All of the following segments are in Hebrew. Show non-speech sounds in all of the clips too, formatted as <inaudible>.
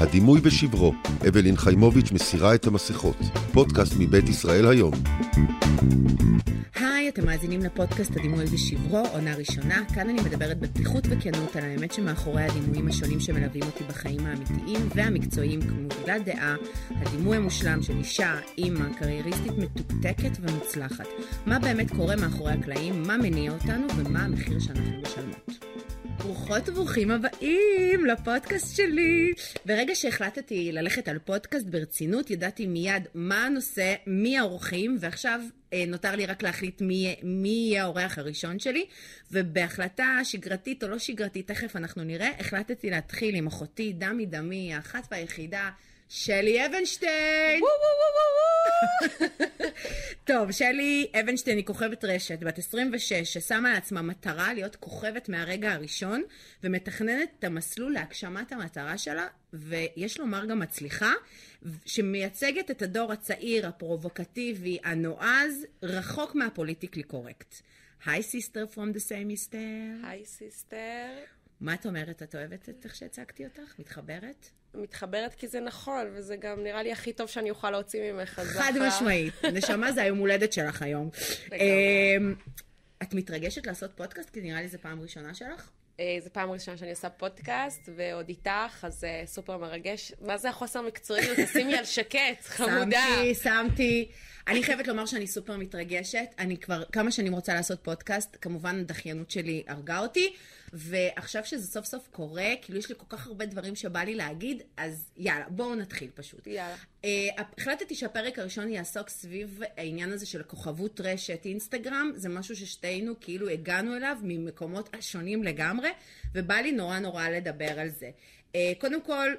הדימוי ושברו, אבלין חיימוביץ' מסירה את המסכות. פודקאסט מבית ישראל היום. היי, אתם מאזינים לפודקאסט הדימוי ושברו, עונה ראשונה. כאן אני מדברת בפתיחות וכנות על האמת שמאחורי הדימויים השונים שמלווים אותי בחיים האמיתיים והמקצועיים כמובילה דעה, הדימוי המושלם של אישה, אימא, קרייריסטית מתוקתקת ומוצלחת. מה באמת קורה מאחורי הקלעים, מה מניע אותנו ומה המחיר שאנחנו משלמות. ברוכות וברוכים הבאים לפודקאסט שלי. ברגע שהחלטתי ללכת על פודקאסט ברצינות, ידעתי מיד מה הנושא, מי האורחים, ועכשיו אה, נותר לי רק להחליט מי, מי יהיה האורח הראשון שלי, ובהחלטה שגרתית או לא שגרתית, תכף אנחנו נראה, החלטתי להתחיל עם אחותי, דם מדמי, האחת והיחידה. שלי אבנשטיין! וואו וואו וואו <laughs> וואו! טוב, שלי אבנשטיין היא כוכבת רשת, בת 26, ששמה לעצמה מטרה להיות כוכבת מהרגע הראשון, ומתכננת את המסלול להגשמת המטרה שלה, ויש לומר גם מצליחה, שמייצגת את הדור הצעיר, הפרובוקטיבי, הנועז, רחוק מהפוליטיקלי קורקט. היי sister from the same mister. היי sister. מה את אומרת? את אוהבת את איך שהצגתי אותך? מתחברת? מתחברת כי זה נכון, וזה גם נראה לי הכי טוב שאני אוכל להוציא ממך. חד משמעית. <laughs> נשמה, זה היום הולדת שלך היום. אמ, את מתרגשת לעשות פודקאסט? כי נראה לי זו פעם ראשונה שלך. אה, זו פעם ראשונה שאני עושה פודקאסט, ועוד איתך, אז זה סופר מרגש. מה זה החוסר מקצועיות? <laughs> תשימי על שקט, חמודה. שמתי, שמתי. אני חייבת לומר שאני סופר מתרגשת. אני כבר כמה שנים רוצה לעשות פודקאסט, כמובן הדחיינות שלי הרגה אותי, ועכשיו שזה סוף סוף קורה, כאילו יש לי כל כך הרבה דברים שבא לי להגיד, אז יאללה, בואו נתחיל פשוט. יאללה. Uh, החלטתי שהפרק הראשון יעסוק סביב העניין הזה של כוכבות רשת אינסטגרם, זה משהו ששתינו כאילו הגענו אליו ממקומות שונים לגמרי, ובא לי נורא נורא לדבר על זה. Uh, קודם כל,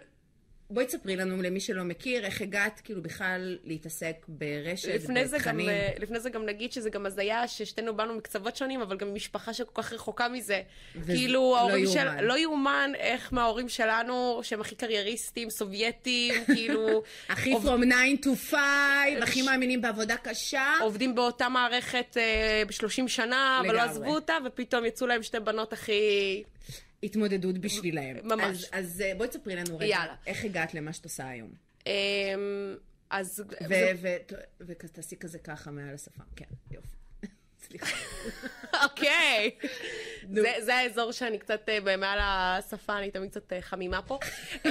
בואי תספרי לנו, למי שלא מכיר, איך הגעת כאילו בכלל להתעסק ברשת, לפני זה, גם, בתכנים. אה, לפני זה גם נגיד שזה גם הזיה ששתינו באנו מקצוות שונים, אבל גם משפחה שכל כך רחוקה מזה. כאילו, לא ההורים. של... לא יאומן איך מההורים שלנו, שהם הכי קרייריסטים, סובייטים, <laughs> כאילו... הכי עוב- from 9 to 5, הכי מאמינים בעבודה קשה. עובדים באותה מערכת אה, ב-30 שנה, אבל לא לגמרי. עזבו אותה, ופתאום יצאו להם שתי בנות הכי... התמודדות בשבילהם. ממש. אז, אז אה, בואי תספרי לנו רגע, יאללה. איך הגעת למה שאת עושה היום. אמ, אז... ו- זה- ו- ותעשי כזה ככה מעל השפם, כן, יופי. <laughs> סליחה. אוקיי. <laughs> זה, זה האזור שאני קצת אה, מעל השפה, אני תמיד קצת אה, חמימה פה. <laughs>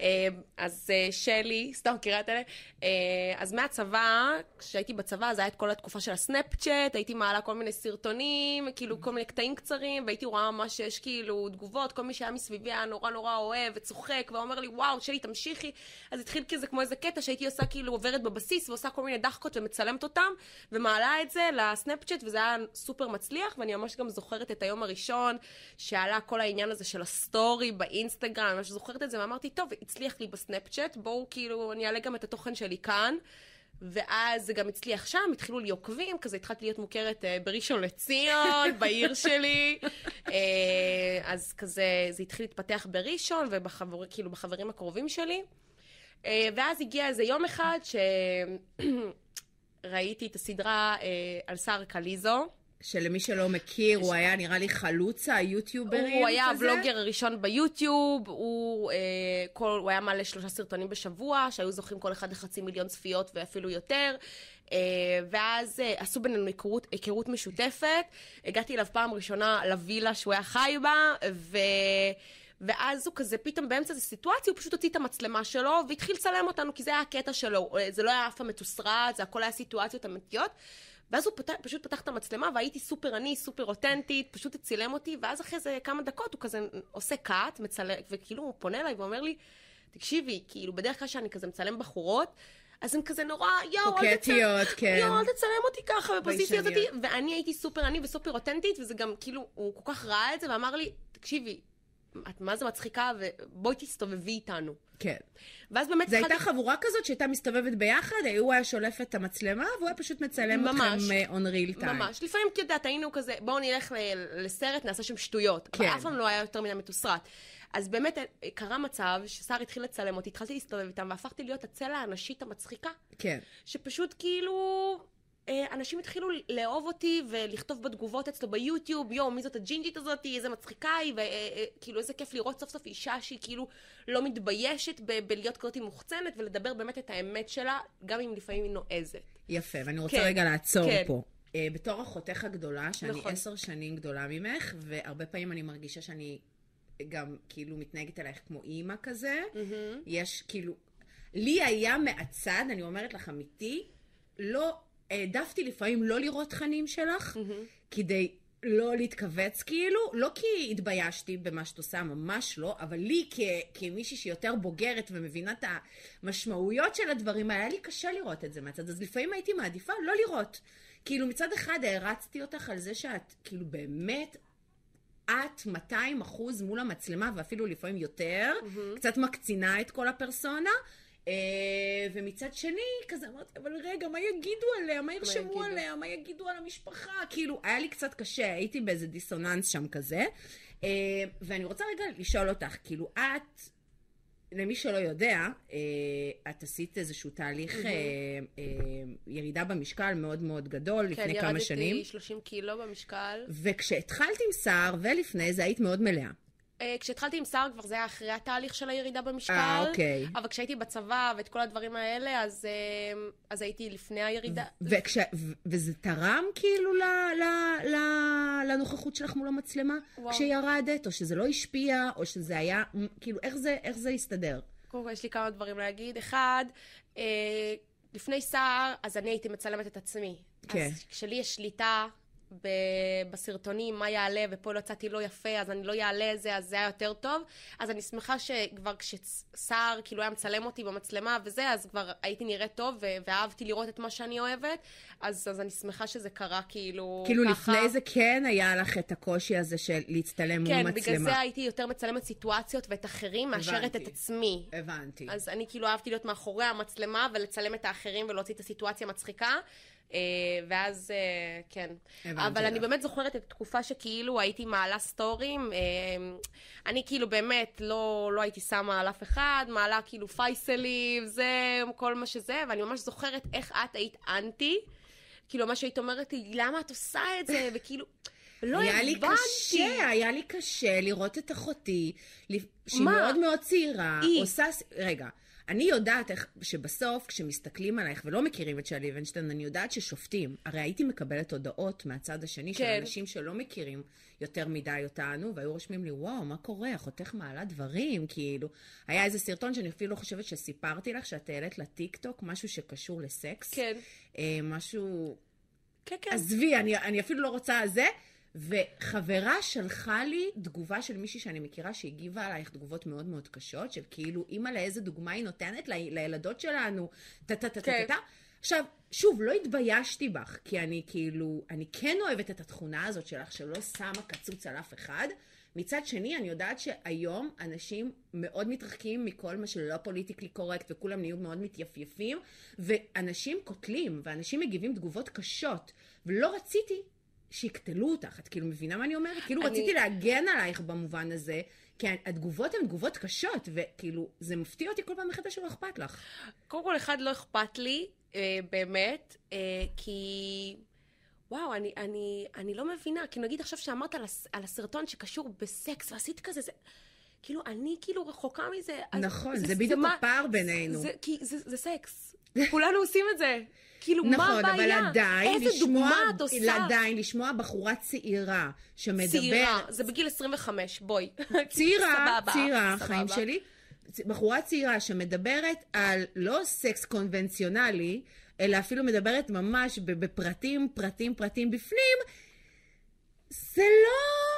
אה, אז אה, שלי, סתם מכירה את אלה? אה, אז מהצבא, כשהייתי בצבא, אז היה את כל התקופה של הסנאפצ'אט, הייתי מעלה כל מיני סרטונים, כאילו כל מיני קטעים קצרים, והייתי רואה ממש שיש כאילו תגובות, כל מי שהיה מסביבי היה נורא נורא אוהב וצוחק, ואומר לי, וואו, שלי, תמשיכי. אז התחיל כזה כמו איזה קטע שהייתי עושה כאילו עוברת בבסיס ועושה כל מיני דחקות ומצלמת אותם, ומעלה את זה לסנאפצ'אט, וזה היה סופר מצליח, ואני ממש גם זוכרת את היום הראשון, שעלה כל העניין הזה של הסטורי באינסטגרם, ממש זוכרת את זה, ואמרתי, טוב, הצליח לי בסנאפצ'אט, בואו כאילו, אני אעלה גם את התוכן שלי כאן. ואז זה גם הצליח שם, התחילו לי עוקבים, כזה התחלתי להיות מוכרת אה, בראשון לציון, <laughs> בעיר שלי. אה, אז כזה, זה התחיל להתפתח בראשון ובחבר, כאילו הקרובים שלי. אה, ואז הגיע איזה יום אחד שראיתי <clears throat> את הסדרה אה, על שר קליזו. שלמי שלא מכיר, הוא היה נראה לי חלוץ היוטיוברים הוא היה כזה. הבלוגר הראשון ביוטיוב, הוא, אה, כל, הוא היה מעלה שלושה סרטונים בשבוע, שהיו זוכים כל אחד לחצי מיליון צפיות ואפילו יותר. אה, ואז אה, עשו בינינו היכרות, היכרות משותפת. הגעתי אליו פעם ראשונה לווילה שהוא היה חי בה, ו... ואז הוא כזה, פתאום באמצע איזו סיטואציה, הוא פשוט הוציא את המצלמה שלו והתחיל לצלם אותנו, כי זה היה הקטע שלו. אה, זה לא היה אף פעם מתוסרט, זה הכל היה סיטואציות אמיתיות. ואז הוא פתח, פשוט פתח את המצלמה, והייתי סופר אני, סופר אותנטית, פשוט צילם אותי, ואז אחרי זה כמה דקות הוא כזה עושה קאט, מצלם, וכאילו הוא פונה אליי ואומר לי, תקשיבי, כאילו בדרך כלל שאני כזה מצלם בחורות, אז הן כזה נורא, יואו, אל קוקטיות, כן. יואו, אל תצלם אותי ככה בפוזיציה הזאת. ואני הייתי סופר אני וסופר אותנטית, וזה גם כאילו, הוא כל כך ראה את זה, ואמר לי, תקשיבי, את מה זה מצחיקה, ובואי תסתובבי איתנו. כן. ואז באמת זו הייתה חבורה כזאת שהייתה מסתובבת ביחד, הוא היה שולף את המצלמה, והוא היה פשוט מצלם ממש. אתכם אה, on real time. ממש. לפעמים, את יודעת, היינו כזה, בואו נלך לסרט, נעשה שם שטויות. כן. אבל אף פעם לא היה יותר מדי מתוסרט. אז באמת אה, קרה מצב ששר התחיל לצלם אותי, התחלתי להסתובב איתם, והפכתי להיות הצלע הנשית המצחיקה. כן. שפשוט כאילו... אה, אנשים התחילו לאהוב אותי ולכתוב בתגובות אצלו ביוטיוב, יואו, מי זאת הג'ינג'ית הזאת, איזה מצחיקה היא, וכאילו איזה כיף לראות סוף סוף אישה שהיא כאילו לא מתביישת ב- בלהיות כזאת מוחצנת ולדבר באמת את האמת שלה, גם אם לפעמים היא נועזת. יפה, ואני רוצה כן, רגע לעצור כן. פה. אה, בתור אחותך הגדולה, שאני נכון. עשר שנים גדולה ממך, והרבה פעמים אני מרגישה שאני גם כאילו מתנהגת אלייך כמו אימא כזה, יש כאילו... לי היה מהצד, אני אומרת לך אמיתי, לא, העדפתי לפעמים לא לראות תכנים שלך, כדי לא להתכווץ כאילו, לא כי התביישתי במה שאת עושה, ממש לא, אבל לי כ- כמישהי שיותר בוגרת ומבינה את המשמעויות של הדברים האלה, היה לי קשה לראות את זה מהצד, אז לפעמים הייתי מעדיפה לא לראות. כאילו מצד אחד הערצתי אותך על זה שאת כאילו באמת את 200 אחוז מול המצלמה, ואפילו לפעמים יותר, mm-hmm. קצת מקצינה את כל הפרסונה. Uh, ומצד שני, כזה אמרתי, אבל רגע, מה יגידו עליה? מה ירשמו יגידו? עליה? מה יגידו על המשפחה? כאילו, היה לי קצת קשה, הייתי באיזה דיסוננס שם כזה. Uh, ואני רוצה רגע לשאול אותך, כאילו, את, למי שלא יודע, uh, את עשית איזשהו תהליך ירידה במשקל מאוד מאוד גדול לפני כמה שנים. כן, ירדתי 30 קילו במשקל. וכשהתחלת עם סער ולפני זה היית מאוד מלאה. אה, כשהתחלתי עם סער כבר זה היה אחרי התהליך של הירידה במשקל. אה, אוקיי. אבל כשהייתי בצבא ואת כל הדברים האלה, אז, אה, אז הייתי לפני הירידה. וכש, וזה תרם כאילו ל, ל, ל, לנוכחות שלך מול המצלמה וואו. כשירדת, או שזה לא השפיע, או שזה היה, כאילו, איך זה, איך זה הסתדר? קודם כל, יש לי כמה דברים להגיד. אחד, אה, לפני סער, אז אני הייתי מצלמת את עצמי. כן. אז כשלי יש שליטה ב- בסרטונים, מה יעלה, ופה לא יצאתי לא יפה, אז אני לא יעלה את זה, אז זה היה יותר טוב. אז אני שמחה שכבר כשסער כאילו היה מצלם אותי במצלמה וזה, אז כבר הייתי נראית טוב, ו- ואהבתי לראות את מה שאני אוהבת, אז, אז אני שמחה שזה קרה כאילו כאילו, ככה. לפני זה כן היה לך את הקושי הזה של להצטלם מול כן, מצלמה. בגלל זה הייתי יותר מצלמת סיטואציות ואת אחרים, מאשרת. את עצמי. הבנתי. אז אני כאילו אהבתי להיות מאחורי המצלמה ולצלם את האחרים ולהוציא את הסיטואציה מצחיקה. אה, ואז, אה, כן. אבל אני. באמת זוכרת את התקופה שכאילו הייתי מעלה סטורים. אה, אני כאילו באמת לא, לא הייתי שמה על אף אחד, מעלה כאילו פייסלי וזה, כל מה שזה, ואני ממש זוכרת איך את היית אנטי. כאילו, מה שהיית אומרת לי, למה את עושה את זה? וכאילו, לא היה לי. קשה, היה לי קשה לראות את אחותי, שהיא? מאוד מאוד צעירה, היא. עושה... רגע, אני יודעת איך, שבסוף, כשמסתכלים עלייך ולא מכירים את שלי לוינשטיין, אני יודעת ששופטים. הרי הייתי מקבלת הודעות מהצד השני של כן. אנשים שלא מכירים יותר מדי אותנו, והיו רושמים לי, וואו, מה קורה? אחותך מעלה דברים, כאילו. היה איזה סרטון שאני אפילו לא חושבת שסיפרתי לך, שאת העלית לטיקטוק, משהו שקשור לסקס. כן. אה, משהו... כן, כן. עזבי, אני, אני אפילו לא רוצה זה. וחברה שלחה לי תגובה של מישהי שאני מכירה שהגיבה עלייך תגובות מאוד מאוד קשות, של כאילו, אימא לאיזה דוגמה היא נותנת לילדות שלנו, טה-טה-טה-טה. כן. טה עכשיו, שוב, לא התביישתי בך, כי אני כאילו, אני כן אוהבת את התכונה הזאת שלך, שלא שמה קצוץ על אף אחד. מצד שני, אני יודעת שהיום אנשים מאוד מתרחקים מכל מה שלא פוליטיקלי קורקט, וכולם נהיו מאוד מתייפייפים, ואנשים קוטלים, ואנשים מגיבים תגובות קשות, ולא רציתי שיקטלו אותך. את כאילו מבינה מה אני אומרת? כאילו אני- רציתי להגן עלייך במובן הזה, כי התגובות הן תגובות קשות, וכאילו, זה מפתיע אותי כל פעם מחדש שלא אכפת לך. קודם כל, אחד, לא אכפת לי, אה, באמת, אה, כי... וואו, אני, אני, אני לא מבינה, כי נגיד עכשיו שאמרת על, הס, על הסרטון שקשור בסקס, ועשית כזה, זה... כאילו, אני כאילו רחוקה מזה. נכון, זה בדיוק הפער בינינו. זה, כי זה, זה סקס. כולנו עושים את זה. כאילו, מה נכון, הבעיה? אבל עדיין איזה לשמוע, דוגמה את עושה? עדיין לשמוע בחורה צעירה שמדברת... צעירה, זה בגיל 25, בואי. <laughs> צעירה, סבבה, צעירה, סבבה. חיים שלי. בחורה צעירה שמדברת על לא סקס קונבנציונלי, אלא אפילו מדברת ממש בפרטים, פרטים, פרטים בפנים, זה לא,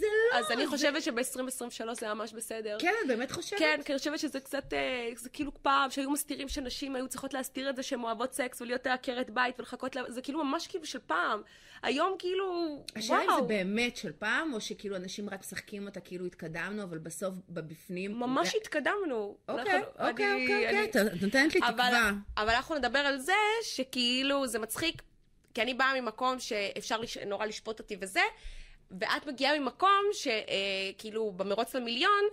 זה לא. אז אני חושבת שב-2023 זה ממש בסדר. כן, את באמת חושבת? כן, כי אני חושבת שזה קצת, אה, זה כאילו פעם שהיו מסתירים שנשים היו צריכות להסתיר את זה שהן אוהבות סקס ולהיות עקרת בית ולחכות, לה- זה כאילו ממש כאילו של פעם. היום כאילו, השאלה אם. זה באמת של פעם, או שכאילו אנשים רק משחקים אותה כאילו התקדמנו, אבל בסוף בבפנים... ממש התקדמנו. אוקיי, אוקיי, אוקיי, אוקיי, את נותנת לי תקווה. אבל אנחנו נדבר על זה שכאילו זה מצחיק, כי אני באה ממקום שאפשר לש... נורא לשפוט אותי וזה, ואת מגיעה ממקום שכאילו במרוץ למיליון,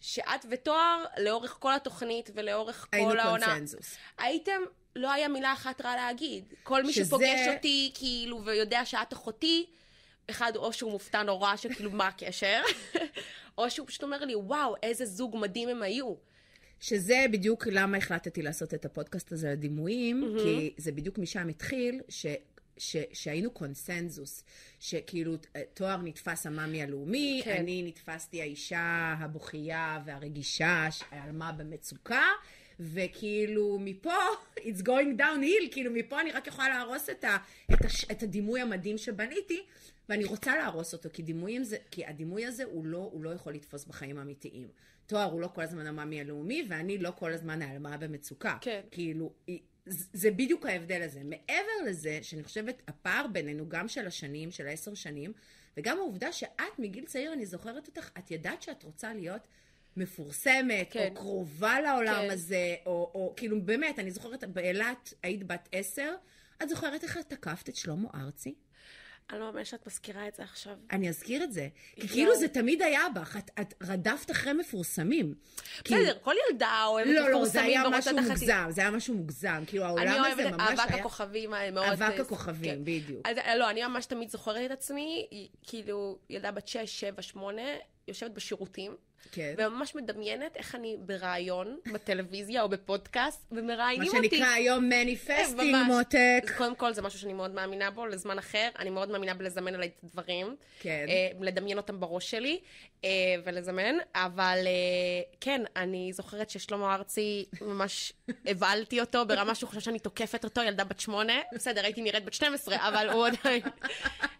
שאת ותואר לאורך כל התוכנית ולאורך היינו כל העונה. קונצנזוס. הייתם, לא היה מילה אחת רע להגיד. כל מי שזה- שפוגש אותי, כאילו, ויודע שאת אחותי, אחד, או שהוא מופתע נורא, שכאילו, מה הקשר? <laughs> או שהוא פשוט אומר לי, וואו, איזה זוג מדהים הם היו. שזה בדיוק למה החלטתי לעשות את הפודקאסט הזה לדימויים, כי זה בדיוק משם התחיל, ש... ש, שהיינו קונסנזוס, שכאילו תואר נתפס המאמי הלאומי, כן. אני נתפסתי האישה הבוכייה והרגישה שעלמה במצוקה, וכאילו מפה, <laughs> it's going downhill, כאילו מפה אני רק יכולה להרוס את, ה, את, הש, את הדימוי המדהים שבניתי, ואני רוצה להרוס אותו, כי דימויים זה, כי הדימוי הזה הוא לא, הוא לא יכול לתפוס בחיים האמיתיים. תואר הוא לא כל הזמן המאמי הלאומי, ואני לא כל הזמן העלמה במצוקה. כן. כאילו, זה בדיוק ההבדל הזה. מעבר לזה, שאני חושבת, הפער בינינו, גם של השנים, של העשר שנים, וגם העובדה שאת מגיל צעיר, אני זוכרת אותך, את ידעת שאת רוצה להיות מפורסמת, כן. או קרובה לעולם כן. הזה, או, או כאילו, באמת, אני זוכרת, באילת היית בת עשר, את זוכרת איך את תקפת את שלמה ארצי? אני לא מאמינה שאת מזכירה את זה עכשיו. אני אזכיר את זה. כי. כאילו זה תמיד היה בך, את, את רדפת אחרי מפורסמים. בסדר, כל ילדה אוהבת לא, לא, זה מפורסמים היה משהו. מוגזם, זה היה משהו מוגזם. כאילו העולם אני הזה אוהבת ממש אבק היה... הכוכבים מאוד... אבק אה, הכוכבים, כן. בדיוק. אה, לא, אני ממש תמיד זוכרת את עצמי, כאילו, ילדה בת 6, 7, 8, יושבת בשירותים, כן. וממש מדמיינת איך אני בראיון בטלוויזיה או בפודקאסט, ומראיינים מה אותי. שנקרא היום מניפסטינג. מותק. קודם כל, זה משהו שאני מאוד מאמינה בו, לזמן אחר. אני מאוד מאמינה בלזמן עליי את הדברים. כן. אה, לדמיין אותם בראש שלי, אה, ולזמן. אבל אה, כן, אני זוכרת ששלמה ארצי, ממש <laughs> הבהלתי אותו ברמה שהוא חושב שאני תוקפת אותו, ילדה בת שמונה. בסדר, הייתי נראית בת 12, אבל הוא עדיין... <laughs>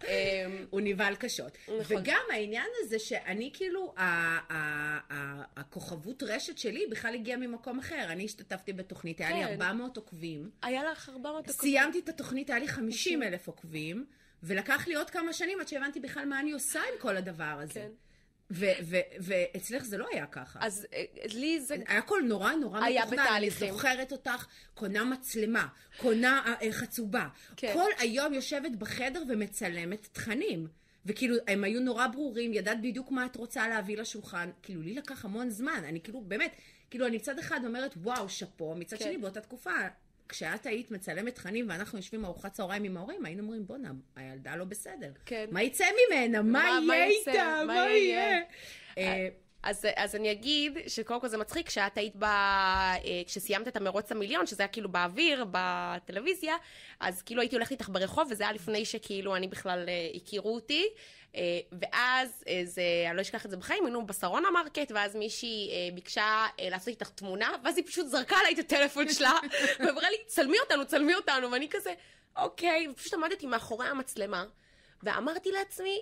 אה, הוא נבהל קשות. נכון. וגם העניין הזה שאני כאילו, הכוכבות רשת שלי בכלל הגיעה ממקום אחר. אני השתתפתי בתוכנית, היה לי כן. 400 עוקבים. היה לך 400 דקות. סיימתי את התוכנית, היה לי 50 אלף עוקבים, ולקח לי עוד כמה שנים עד שהבנתי בכלל מה אני עושה עם כל הדבר הזה. כן. ואצלך זה לא היה ככה. אז אה, לי זה... היה הכל נורא נורא היה מתוכנן. בתהליכים. אני זוכרת אותך, קונה מצלמה, קונה אה, חצובה. כן. כל היום יושבת בחדר ומצלמת תכנים. וכאילו, הם היו נורא ברורים, ידעת בדיוק מה את רוצה להביא לשולחן. כאילו, לי לקח המון זמן. אני כאילו, באמת, כאילו, אני מצד אחד אומרת, וואו, שאפו, מצד כן. שני, באותה תקופה, כשאת היית מצלמת תכנים ואנחנו יושבים ארוחת צהריים עם ההורים, היינו אומרים, בואנה, הילדה לא בסדר. כן. מה יצא ממנה? מה מה- יהיה? איתה? מה מה יהיה? אז, אז אני אגיד שקודם כל זה מצחיק, כשאת היית ב... אה, כשסיימת את המרוץ למיליון, שזה היה כאילו באוויר, בטלוויזיה, אז כאילו הייתי הולכת איתך ברחוב, וזה היה לפני שכאילו אני בכלל אה, הכירו אותי. אה, ואז, זה, אני לא אשכח את זה בחיים, היינו בשרונה מרקט, ואז מישהי ביקשה לעשות איתך תמונה, ואז היא פשוט זרקה עליי את הטלפון שלה, <laughs> ואמרה לי, צלמי אותנו, צלמי אותנו, ואני כזה, אוקיי, ופשוט עמדתי מאחורי המצלמה, ואמרתי לעצמי,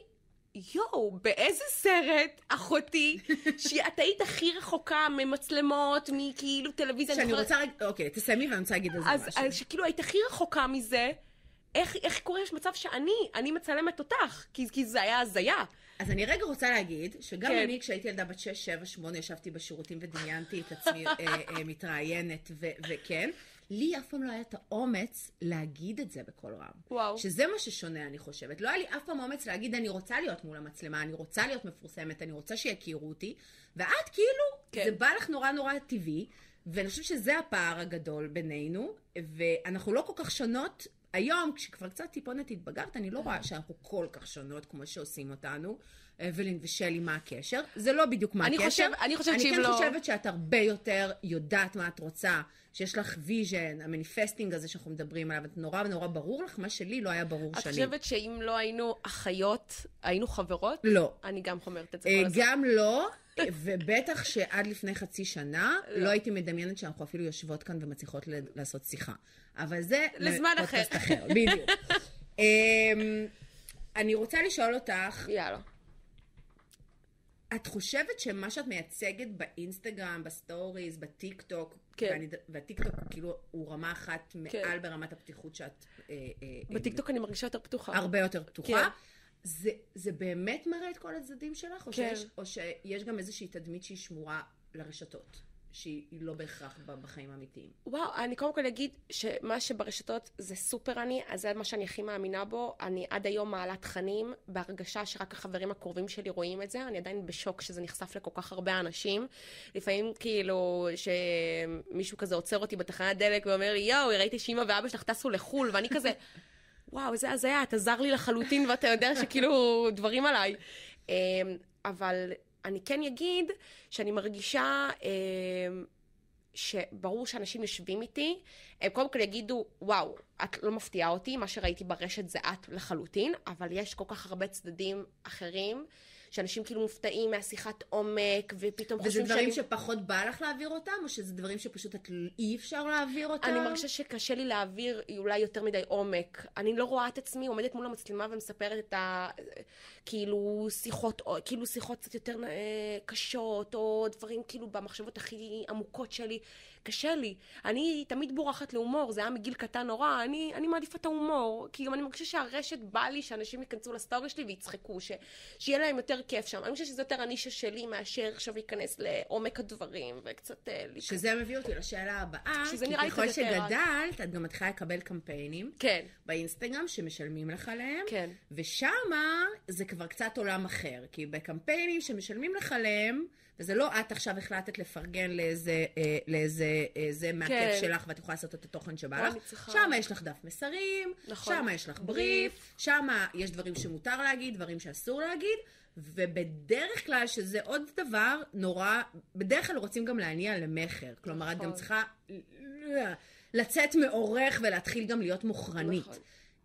יואו, באיזה סרט, אחותי, <laughs> שאת היית הכי רחוקה ממצלמות, מכאילו טלוויזיה. אני שאני רוצה אוקיי, תסיימי ואני רוצה להגיד על זה משהו. אז שכאילו היית הכי רחוקה מזה, איך, איך קורה יש מצב שאני, אני מצלמת אותך? כי, כי זה היה הזיה. אז אני רגע רוצה להגיד, שגם כן. אני, כשהייתי ילדה בת 6, 7, 8, ישבתי בשירותים ודמיינתי את עצמי אה, אה, מתראיינת, ו- וכן, לי אף פעם לא היה את האומץ להגיד את זה בקול רם. וואו. שזה מה ששונה, אני חושבת. לא היה לי אף פעם אומץ להגיד, אני רוצה להיות מול המצלמה, אני רוצה להיות מפורסמת, אני רוצה שיכירו אותי, ואת כאילו, כן. זה בא לך נורא נורא טבעי, ואני חושבת שזה הפער הגדול בינינו, ואנחנו לא כל כך שונות. היום, כשכבר קצת טיפונת התבגרת, אני לא רואה שאנחנו כל כך שונות כמו שעושים אותנו. אבלין ושלי, מה הקשר? זה לא בדיוק מה אני הקשר. חושב- אני חושבת אני שאם כן לא- חושבת שאת הרבה יותר יודעת מה את רוצה, שיש לך vision, ה manifesting הזה שאנחנו מדברים עליו, את נורא נורא ברור לך, מה שלי לא היה ברור את שנים. חושבת שאם לא היינו אחיות, היינו חברות? לא. אני גם אומרת את זה אה, כל הזמן. גם לא, אה, ובטח שעד לפני חצי שנה, לא הייתי מדמיינת שאנחנו אפילו יושבות כאן ומצליחות ל- לעשות שיחה. אבל זה... לזמן לפודקאסט אחר. אחר, בדיוק. <laughs> אמ, אני רוצה לשאול אותך, יאללה. את חושבת שמה שאת מייצגת באינסטגרם, בסטוריז, בטיק טוק, כן. ואני- והטיק טוק כאילו הוא רמה אחת מעל ברמת הפתיחות שאת... אה, אה, אה, בטיקטוק אני מרגישה יותר פתוחה. הרבה יותר פתוחה. כן. זה, זה באמת מראה את כל הצדדים שלך? או, כן. שיש, או שיש גם איזושהי תדמית שהיא שמורה לרשתות? שהיא לא בהכרח בחיים האמיתיים? וואו, אני קודם כל אגיד שמה שברשתות זה סופר אני, אז זה מה שאני הכי מאמינה בו. אני עד היום מעלה תכנים בהרגשה שרק החברים הקרובים שלי רואים את זה. אני עדיין בשוק שזה נחשף לכל כך הרבה אנשים. לפעמים כאילו שמישהו כזה עוצר אותי בתחנת דלק ואומר לי, יואו, ראיתי שאמא ואבא שלך טסו לחו"ל, ואני כזה, <laughs> וואו, איזה הזיה, אתה זר לי לחלוטין ואתה יודע שכאילו דברים עליי. אמ, אבל אני כן אגיד שאני מרגישה אה, שברור שאנשים יושבים איתי, הם קודם כל יגידו, וואו, את לא מפתיעה אותי, מה שראיתי ברשת זה את לחלוטין, אבל יש כל כך הרבה צדדים אחרים. שאנשים כאילו מופתעים מהשיחת עומק, ופתאום חושבים שאני... וזה דברים. שפחות בא לך להעביר אותם, או שזה דברים שפשוט את... אי אפשר להעביר אותם? אני מרגישה שקשה לי להעביר אולי יותר מדי עומק. אני לא רואה את עצמי עומדת מול המצלמה ומספרת את ה... כאילו שיחות, כאילו שיחות קצת יותר אה, קשות, או דברים כאילו במחשבות הכי עמוקות שלי. קשה לי. אני תמיד בורחת להומור, זה היה מגיל קטן נורא, אני, אני מעדיפה את ההומור. כי גם אני מרגישה שהרשת בא לי שאנשים ייכנסו לסטורי שלי ויצחקו, ש, שיהיה להם יותר כיף שם. אני חושבת שזה יותר הנישה שלי מאשר עכשיו להיכנס לעומק הדברים וקצת... אה, שזה מביא אותי לשאלה הבאה, שזה כי ככל שגדלת, את גם מתחילה לקבל קמפיינים. כן. באינסטגרם שמשלמים לך עליהם. כן. ושמה זה כבר קצת עולם אחר. כי בקמפיינים שמשלמים לך עליהם, וזה לא את עכשיו החלטת לפרגן לאיזה, אה, לאיזה, אה, זה מהכיף כן. שלך ואת יכולה לעשות את התוכן שבא לך. שם יש לך דף מסרים, נכון. שם יש לך בריף, שם יש דברים שמותר להגיד, דברים שאסור להגיד, ובדרך כלל, שזה עוד דבר נורא, בדרך כלל רוצים גם להניע למכר. כלומר, נכון. את גם נכון. צריכה לצאת מעורך ולהתחיל גם להיות מוכרנית. נכון.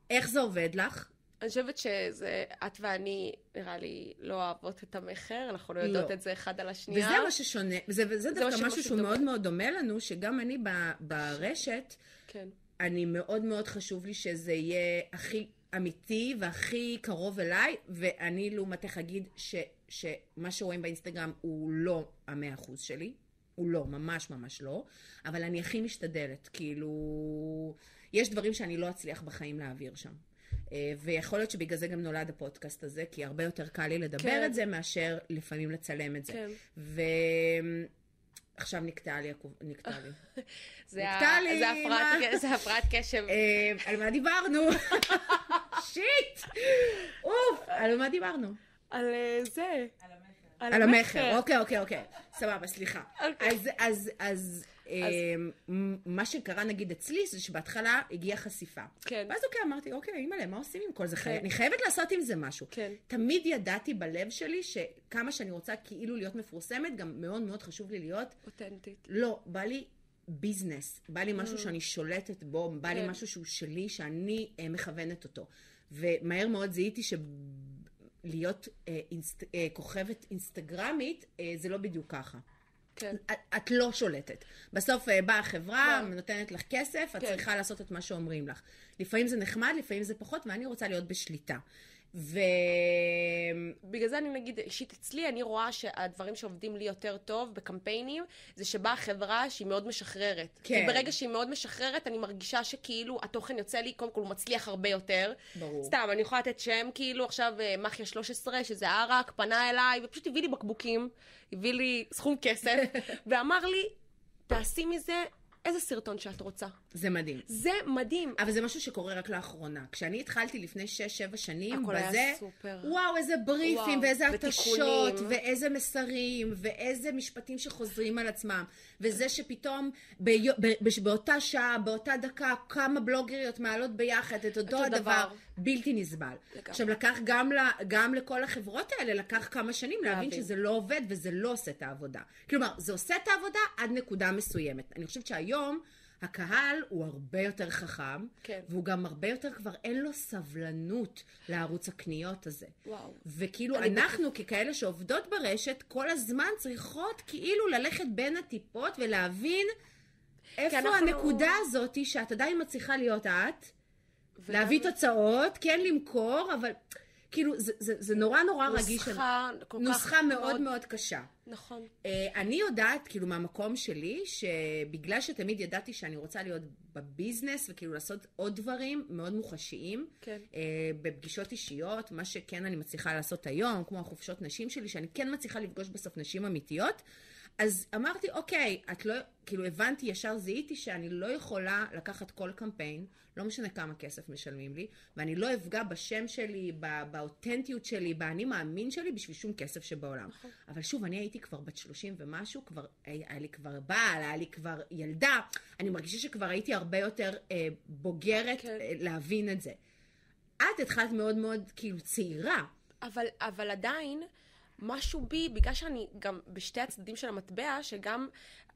איך זה עובד לך? אני חושבת שזה, את ואני, נראה לי, לא אוהבות את המכר, אנחנו לא יודעות לא. את זה אחד על השנייה. וזה מה ששונה, וזה, וזה דווקא משהו שהוא מאוד מאוד דומה לנו, שגם אני ב, ברשת, כן. אני מאוד מאוד חשוב לי שזה יהיה הכי אמיתי והכי קרוב אליי, ואני לעומתך אגיד ש, שמה שרואים באינסטגרם הוא לא המאה אחוז שלי. הוא לא, ממש ממש לא, אבל אני הכי משתדלת, כאילו, יש דברים שאני לא אצליח בחיים להעביר שם. אה, ויכול להיות שבגלל זה גם נולד הפודקאסט הזה, כי הרבה יותר קל לי לדבר כן. את זה מאשר לפעמים לצלם את זה. כן. ועכשיו נקטע לי, נקטע לי. <laughs> נקטע לי, זה הפרעת קשב. אה, על מה דיברנו? <laughs> שיט! אוף, על מה דיברנו? על אה, זה. על המכר. אוקיי, אוקיי, אוקיי. סבבה, סליחה. אוקיי. אז, אז, אז... אמ, מה שקרה נגיד אצלי זה שבהתחלה הגיעה חשיפה. כן. ואז אוקיי, אמרתי, אוקיי, אימא'לה, מה עושים עם כל זה? כן. אני חייבת לעשות עם זה משהו. כן. תמיד ידעתי בלב שלי שכמה שאני רוצה כאילו להיות מפורסמת, גם מאוד מאוד חשוב לי להיות... אותנטית. לא, בא לי ביזנס, בא לי משהו mm. שאני שולטת בו, בא לי כן. משהו שהוא שלי, שאני אה, מכוונת אותו. ומהר מאוד זיהיתי ש... להיות אה, אינסט, אה, כוכבת אינסטגרמית, אה, זה לא בדיוק ככה. כן. את, את לא שולטת. בסוף אה, באה החברה, כן. נותנת לך כסף, את כן. צריכה לעשות את מה שאומרים לך. לפעמים זה נחמד, לפעמים זה פחות, ואני רוצה להיות בשליטה. ו... בגלל זה אני נגיד, אישית אצלי, אני רואה שהדברים שעובדים לי יותר טוב בקמפיינים, זה שבאה חברה שהיא מאוד משחררת. כן. כי ברגע שהיא מאוד משחררת, אני מרגישה שכאילו התוכן יוצא לי, קודם כל הוא מצליח הרבה יותר. ברור. סתם, אני יכולה לתת שם, כאילו עכשיו אה, מחיה 13, שזה ערק, פנה אליי, ופשוט הביא לי בקבוקים, הביא לי סכום כסף, <laughs> ואמר לי, תעשי מזה איזה סרטון שאת רוצה. זה מדהים. זה מדהים. אבל זה משהו שקורה רק לאחרונה. כשאני התחלתי לפני 6-7 שנים, הכל בזה, היה סופר. וואו, איזה בריפים, וואו, ואיזה התשות, ואיזה מסרים, ואיזה משפטים שחוזרים על עצמם. וזה שפתאום ביו, ב, ב, באותה שעה, באותה דקה, כמה בלוגריות מעלות ביחד את אותו הדבר. דבר. בלתי נסבל. לגמרי. עכשיו, לקח גם, ל, גם לכל החברות האלה, לקח כמה שנים להבין שזה לא עובד וזה לא עושה את העבודה. כלומר, זה עושה את העבודה עד נקודה מסוימת. אני חושבת שהיום... הקהל הוא הרבה יותר חכם, כן. והוא גם הרבה יותר, כבר אין לו סבלנות לערוץ הקניות הזה. וואו. וכאילו אנחנו, בטח... ככאלה שעובדות ברשת, כל הזמן צריכות כאילו ללכת בין הטיפות ולהבין איפה אנחנו... הנקודה הזאת שאת עדיין מצליחה להיות את, וגם... להביא תוצאות, כן למכור, אבל... כאילו, זה, זה, זה נורא נורא נוסחה רגיש. נוסחה כל כך... נוסחה מאוד, מאוד קשה. נכון. Uh, אני יודעת, כאילו, מהמקום שלי, שבגלל שתמיד ידעתי שאני רוצה להיות בביזנס, וכאילו לעשות עוד דברים מאוד מוחשיים, כן. Uh, בפגישות אישיות, מה שכן אני מצליחה לעשות היום, כמו החופשות נשים שלי, שאני כן מצליחה לפגוש בסוף נשים אמיתיות, אז אמרתי, אוקיי, את לא, כאילו הבנתי, ישר זיהיתי שאני לא יכולה לקחת כל קמפיין, לא משנה כמה כסף משלמים לי, ואני לא אפגע בשם שלי, בא, באותנטיות שלי, באני מאמין שלי, בשביל שום כסף שבעולם. נכון. אבל שוב, אני הייתי כבר בת 30 ומשהו, כבר, היה, היה לי כבר בעל, היה לי כבר ילדה, אני מרגישה שכבר הייתי הרבה יותר אה, בוגרת כן. אה, להבין את זה. את התחלת מאוד מאוד כאילו צעירה. אבל, אבל עדיין, משהו בי, בגלל שאני גם בשתי הצדדים של המטבע, שגם,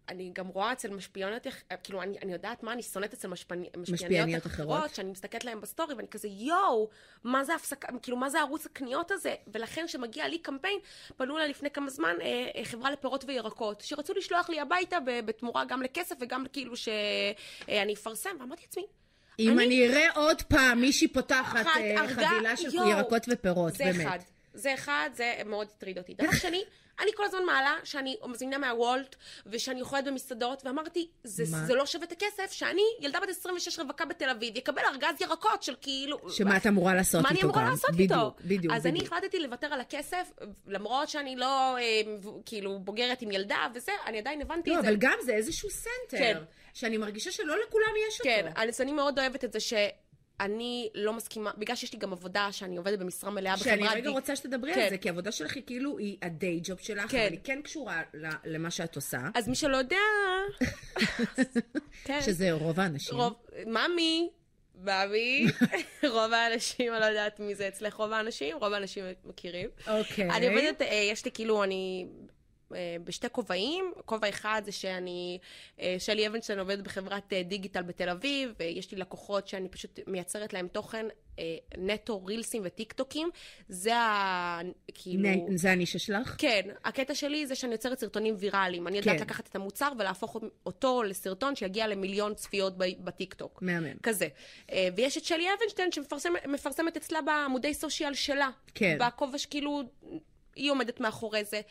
אני גם רואה אצל משפיעניות, כאילו, אני, אני יודעת מה אני שונאת אצל משפני, משפיעניות אחרות, אחרות. שאני מסתכלת להם בסטורי, ואני כזה, יואו, מה זה הפסקה, כאילו, מה זה ערוץ הקניות הזה? ולכן, כשמגיע לי קמפיין, פנו אליי לפני כמה זמן אה, אה, חברה לפירות וירקות, שרצו לשלוח לי הביתה בתמורה גם לכסף וגם כאילו שאני אפרסם, ואמרתי לעצמי, אם אני- אני אראה עוד פעם מישהי פותחת אה, חבילה של יואו. ירקות ופירות, זה באמת. אחד. זה אחד, זה מאוד הטריד אותי. דבר שני, אני כל הזמן מעלה שאני מזמינה מהוולט, ושאני אוכלת במסעדות, ואמרתי, זה, מה? זה לא שווה את הכסף שאני, ילדה בת 26 רווקה בתל אביב, יקבל ארגז ירקות של כאילו... שמה את אמורה לעשות מה אני איתו אמורה גם? לעשות בדיוק, איתו? בדיוק, אז אני בדיוק. החלטתי לוותר על הכסף, למרות שאני לא אה, כאילו בוגרת עם ילדה וזה, אני עדיין הבנתי לא, את זה. אבל גם זה איזשהו center, כן. שאני מרגישה שלא לכולם יש אותו. כן, אז אני מאוד אוהבת את זה שאני לא מסכימה, בגלל שיש לי גם עבודה שאני עובדת במשרה מלאה בחברת... שאני רגע די- רוצה שתדברי כן. על זה, כי העבודה שלך היא כאילו, היא ה day job שלך, כן. אבל היא כן קשורה למה שאת עושה, אז מי שלא יודע... <laughs> כן. שזה רוב האנשים. רוב... ממי, ממי, <laughs> רוב האנשים, אני לא יודעת מי זה אצלך רוב האנשים, רוב האנשים מכירים. אוקיי. אני עובדת, אה, יש לי כאילו, אני בשתי כובעים. כובע אחד זה שאני, אה, שלי אבנשטיין עובדת בחברת אה, דיגיטל בתל אביב, ויש לי לקוחות שאני פשוט מייצרת להם תוכן אה, נטו רילסים וטיקטוקים. זה ה... כאילו... נ- זה הנישה שלך? כן, הקטע שלי זה שאני יוצרת סרטונים ויראליים. אני יודעת כן. לקחת את המוצר ולהפוך אותו לסרטון שיגיע למיליון צפיות בטיקטוק. מהמם. כזה. אה, ויש את שלי אבנשטיין שמפרסמת אצלה בעמודי סושיאל שלה. כן. בכובע שכאילו... היא עומדת מאחורי זה.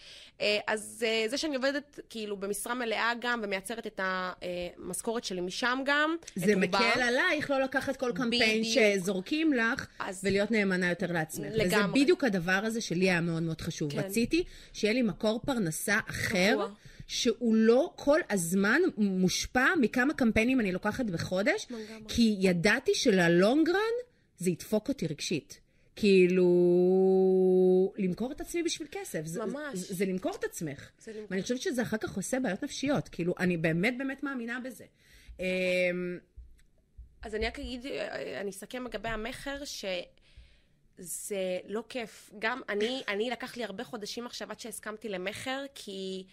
אה, אז אה, זה שאני עובדת כאילו במשרה מלאה גם, ומייצרת את המשכורת שלי משם גם. זה רובה. מקל עלייך לא לקחת כל קמפיין בדיוק. שזורקים לך, אז- ולהיות נאמנה יותר לעצמך. וזה לגמרי. בדיוק הדבר הזה שלי היה מאוד מאוד חשוב. כן. רציתי שיהיה לי מקור פרנסה אחר, קבוע. שהוא לא כל הזמן מושפע מכמה קמפיינים אני לוקחת בחודש, לגמרי. כי ידעתי שללונגרן זה ידפוק אותי רגשית. כאילו, למכור את עצמי בשביל כסף. זה- ממש. זה, זה למכור את עצמך. זה למכור. ואני חושבת שזה אחר כך עושה בעיות נפשיות. כאילו, אני באמת באמת מאמינה בזה. אמ, אז אני רק אגיד, אה, אני אסכם לגבי המכר, שזה לא כיף. גם אני, אני לקח לי הרבה חודשים עכשיו עד שהסכמתי למכר, כי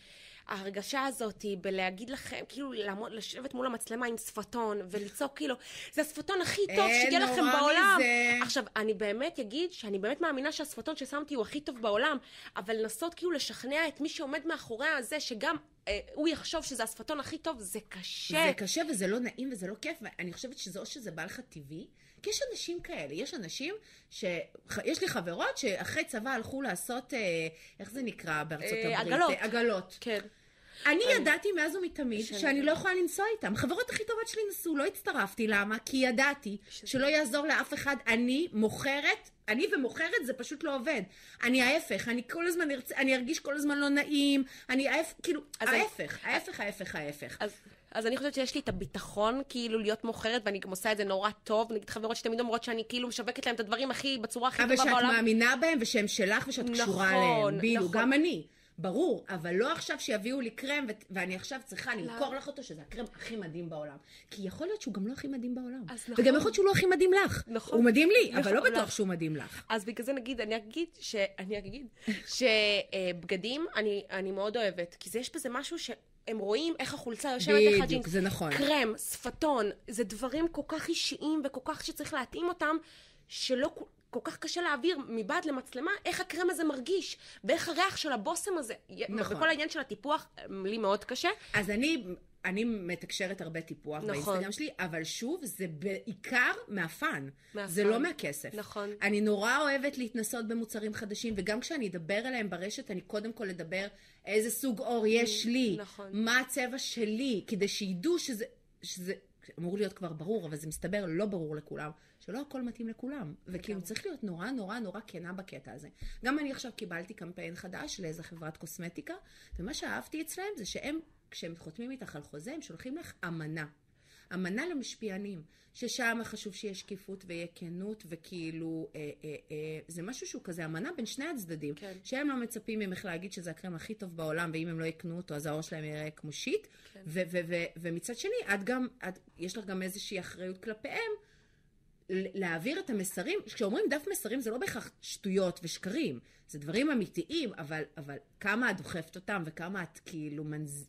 ההרגשה הזאת היא בלהגיד לכם, כאילו לעמוד, לשבת מול המצלמה עם שפתון, ולצעוק כאילו, זה השפתון הכי טוב אין שהגיע לכם בעולם. מזה. עכשיו, אני באמת אגיד שאני באמת מאמינה שהשפתון ששמתי הוא הכי טוב בעולם, אבל לנסות כאילו לשכנע את מי שעומד מאחורי הזה, שגם אה, הוא יחשוב שזה השפתון הכי טוב, זה קשה. זה קשה וזה לא נעים וזה לא כיף, ואני חושבת שזה או שזה בא לך טבעי, כי יש אנשים כאלה, יש אנשים ש... יש לי חברות שאחרי צבא הלכו לעשות, אה, איך זה נקרא בארצות אה, הברית? עגלות. עגלות. כן. אני ידעתי מאז ומתמיד שאני- לא יכולה לנסוע איתם. החברות הכי טובות שלי נסעו, לא הצטרפתי. למה? כי ידעתי שלא יעזור לאף אחד. אני מוכרת, אני ומוכרת זה פשוט לא עובד. אני ההפך, אני כל הזמן ארצה, אני ארגיש כל הזמן לא נעים, אני ההפך, כאילו, ההפך, ההפך, ההפך, ההפך. אז, אני חושבת שיש לי את הביטחון כאילו להיות מוכרת, ואני גם עושה את זה נורא טוב. נגיד חברות שתמיד אומרות שאני כאילו משווקת להם את הדברים הכי, בצורה הכי אבל טובה שאת בעולם. מאמינה בהם ושהם שלך ושאת קשורה נכון, אליהם. בדיוק, נכון. גם אני. ברור, אבל לא עכשיו שיביאו לי קרם ו- ואני עכשיו צריכה למכור לך אותו שזה הקרם הכי מדהים בעולם. כי יכול להיות שהוא גם לא הכי מדהים בעולם. אז וגם נכון. יכול להיות שהוא לא הכי מדהים לך. נכון. הוא מדהים לי, אבל נכון, לא בטוח לך. שהוא מדהים לך. אז בגלל זה נגיד, אני אגיד ש... אני אגיד שבגדים אני, אני מאוד אוהבת, כי זה, יש בזה משהו שהם רואים איך החולצה יושבת איך בדיוק, הג'ינס. זה נכון. קרם, שפתון, זה דברים כל כך אישיים וכל כך שצריך להתאים אותם, שלא כל- כל כך קשה להעביר מבעד למצלמה איך הקרם הזה מרגיש, ואיך הריח של הבושם הזה. נכון. וכל העניין של הטיפוח, לי מאוד קשה. אז אני, אני מתקשרת הרבה טיפוח נכון. באינסטגרם שלי, אבל שוב, זה בעיקר מהפאן. מהפאן. זה לא מהכסף. נכון. אני נורא אוהבת להתנסות במוצרים חדשים, וגם כשאני אדבר עליהם ברשת, אני קודם כל אדבר איזה סוג אור יש לי, נכון. מה הצבע שלי, כדי שידעו שזה... שזה אמור להיות כבר ברור, אבל זה מסתבר לא ברור לכולם, שלא הכל מתאים לכולם. וכאילו צריך להיות נורא נורא נורא כנה בקטע הזה. גם אני עכשיו קיבלתי קמפיין חדש לאיזה חברת קוסמטיקה, ומה שאהבתי אצלהם זה שהם, כשהם חותמים איתך על חוזה, הם שולחים לך אמנה. אמנה למשפיענים, ששם חשוב שיהיה שקיפות ויהיה כנות, וכאילו, אה, אה, אה, זה משהו שהוא כזה אמנה בין שני הצדדים, כן. שהם לא מצפים ממך להגיד שזה הקרם הכי טוב בעולם, ואם הם לא יקנו אותו, אז העור שלהם יראה כמו שיט, כן. ו- ו- ו- ומצד שני, את גם, את, יש לך גם איזושהי אחריות כלפיהם, להעביר את המסרים, כשאומרים דף מסרים זה לא בהכרח שטויות ושקרים, זה דברים אמיתיים, אבל, אבל כמה את דוחפת אותם וכמה את כאילו מנז...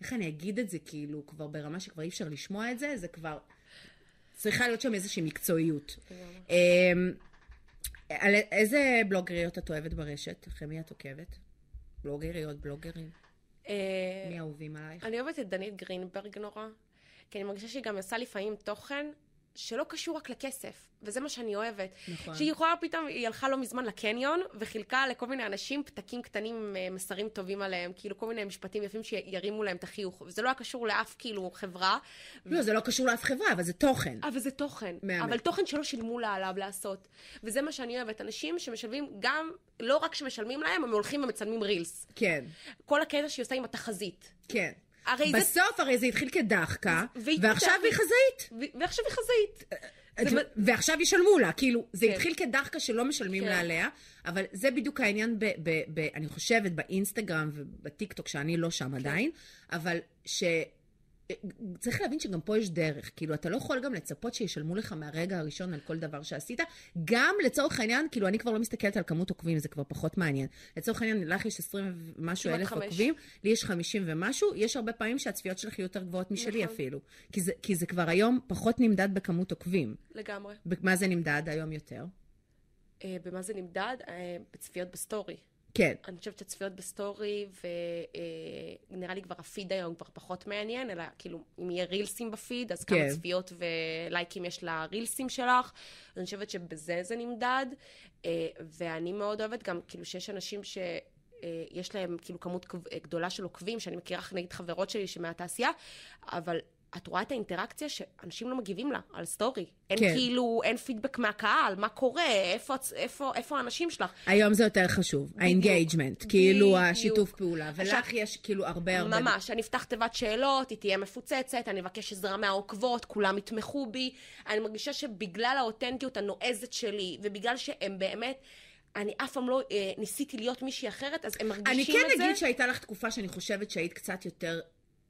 איך אני אגיד את זה, כאילו, כבר ברמה שכבר אי אפשר לשמוע את זה, זה כבר... צריכה להיות שם איזושהי מקצועיות. אמ, על איזה בלוגריות את אוהבת ברשת? אחרי מי את עוקבת? בלוגריות, בלוגרים? אה, מי אהובים עלייך? אני אוהבת את דנית גרינברג נורא, כי אני מרגישה שהיא גם עושה לפעמים תוכן שלא קשור רק לכסף, וזה מה שאני אוהבת. נכון. שהיא יכולה פתאום, היא הלכה לא מזמן לקניון, וחילקה לכל מיני אנשים פתקים קטנים עם אה, מסרים טובים עליהם, כאילו כל מיני משפטים יפים שירימו להם את החיוך, וזה לא היה קשור לאף כאילו חברה. לא, זה לא קשור לאף חברה, אבל זה תוכן. אבל זה תוכן. מהמם. אבל תוכן שלא שילמו לה עליו לעשות. וזה מה שאני אוהבת. אנשים שמשלמים גם, לא רק שמשלמים להם, הם הולכים ומצלמים רילס. כן, כל הקטע שהיא עושה עם התחזית. כן. הרי זה... בסוף הרי זה התחיל כדחקה, והיא ועכשיו היא חזאית. ועכשיו היא חזאית. זה ועכשיו ישלמו לה, כאילו, זה כן. התחיל כדחקה שלא משלמים כן. לה עליה, אבל זה בדיוק העניין, ב, ב, ב, אני חושבת, באינסטגרם ובטיקטוק, שאני לא שם עדיין, אבל ש... צריך להבין שגם פה יש דרך, כאילו, אתה לא יכול גם לצפות שישלמו לך מהרגע הראשון על כל דבר שעשית, גם לצורך העניין, כאילו, אני כבר לא מסתכלת על כמות עוקבים, זה כבר פחות מעניין. לצורך העניין, לך יש 20 ומשהו אלף חמש. עוקבים, לי יש 50 ומשהו, יש הרבה פעמים שהצפיות שלך יהיו יותר גבוהות משלי נכון. אפילו. כי זה, כי זה כבר היום פחות נמדד בכמות עוקבים. לגמרי. במה זה נמדד היום יותר? אה, במה זה נמדד? אה, בצפיות בסטורי. כן. אני חושבת שצפיות בסטורי, ונראה לי כבר הפיד היום כבר פחות מעניין, אלא כאילו, אם יהיה רילסים בפיד, אז כמה כן. צפיות ולייקים יש לרילסים שלך. אני חושבת שבזה זה נמדד, אה, ואני מאוד אוהבת גם, כאילו, שיש אנשים ש... אה, יש להם כאילו כמות גדולה של עוקבים, שאני מכירה נגיד חברות שלי שמהתעשייה, אבל את רואה את האינטראקציה שאנשים לא מגיבים לה על סטורי. אין כן. כאילו, אין פידבק מהקהל, מה קורה, איפה, איפה, איפה האנשים שלך. היום זה יותר חשוב, ה engagement, כאילו בדיוק. השיתוף פעולה. ולך עכשיו- יש כאילו הרבה הרבה... ממש, אני אפתח תיבת שאלות, היא תהיה מפוצצת, אני אבקש עזרה מהעוקבות, כולם יתמכו בי. אני מרגישה שבגלל האותנטיות הנועזת שלי, ובגלל שהם באמת, אני אף פעם לא אה, ניסיתי להיות מישהי אחרת, אז הם אני מרגישים כן את זה. אגיד שהייתה לך תקופה שאני חושבת שהיית קצת יותר...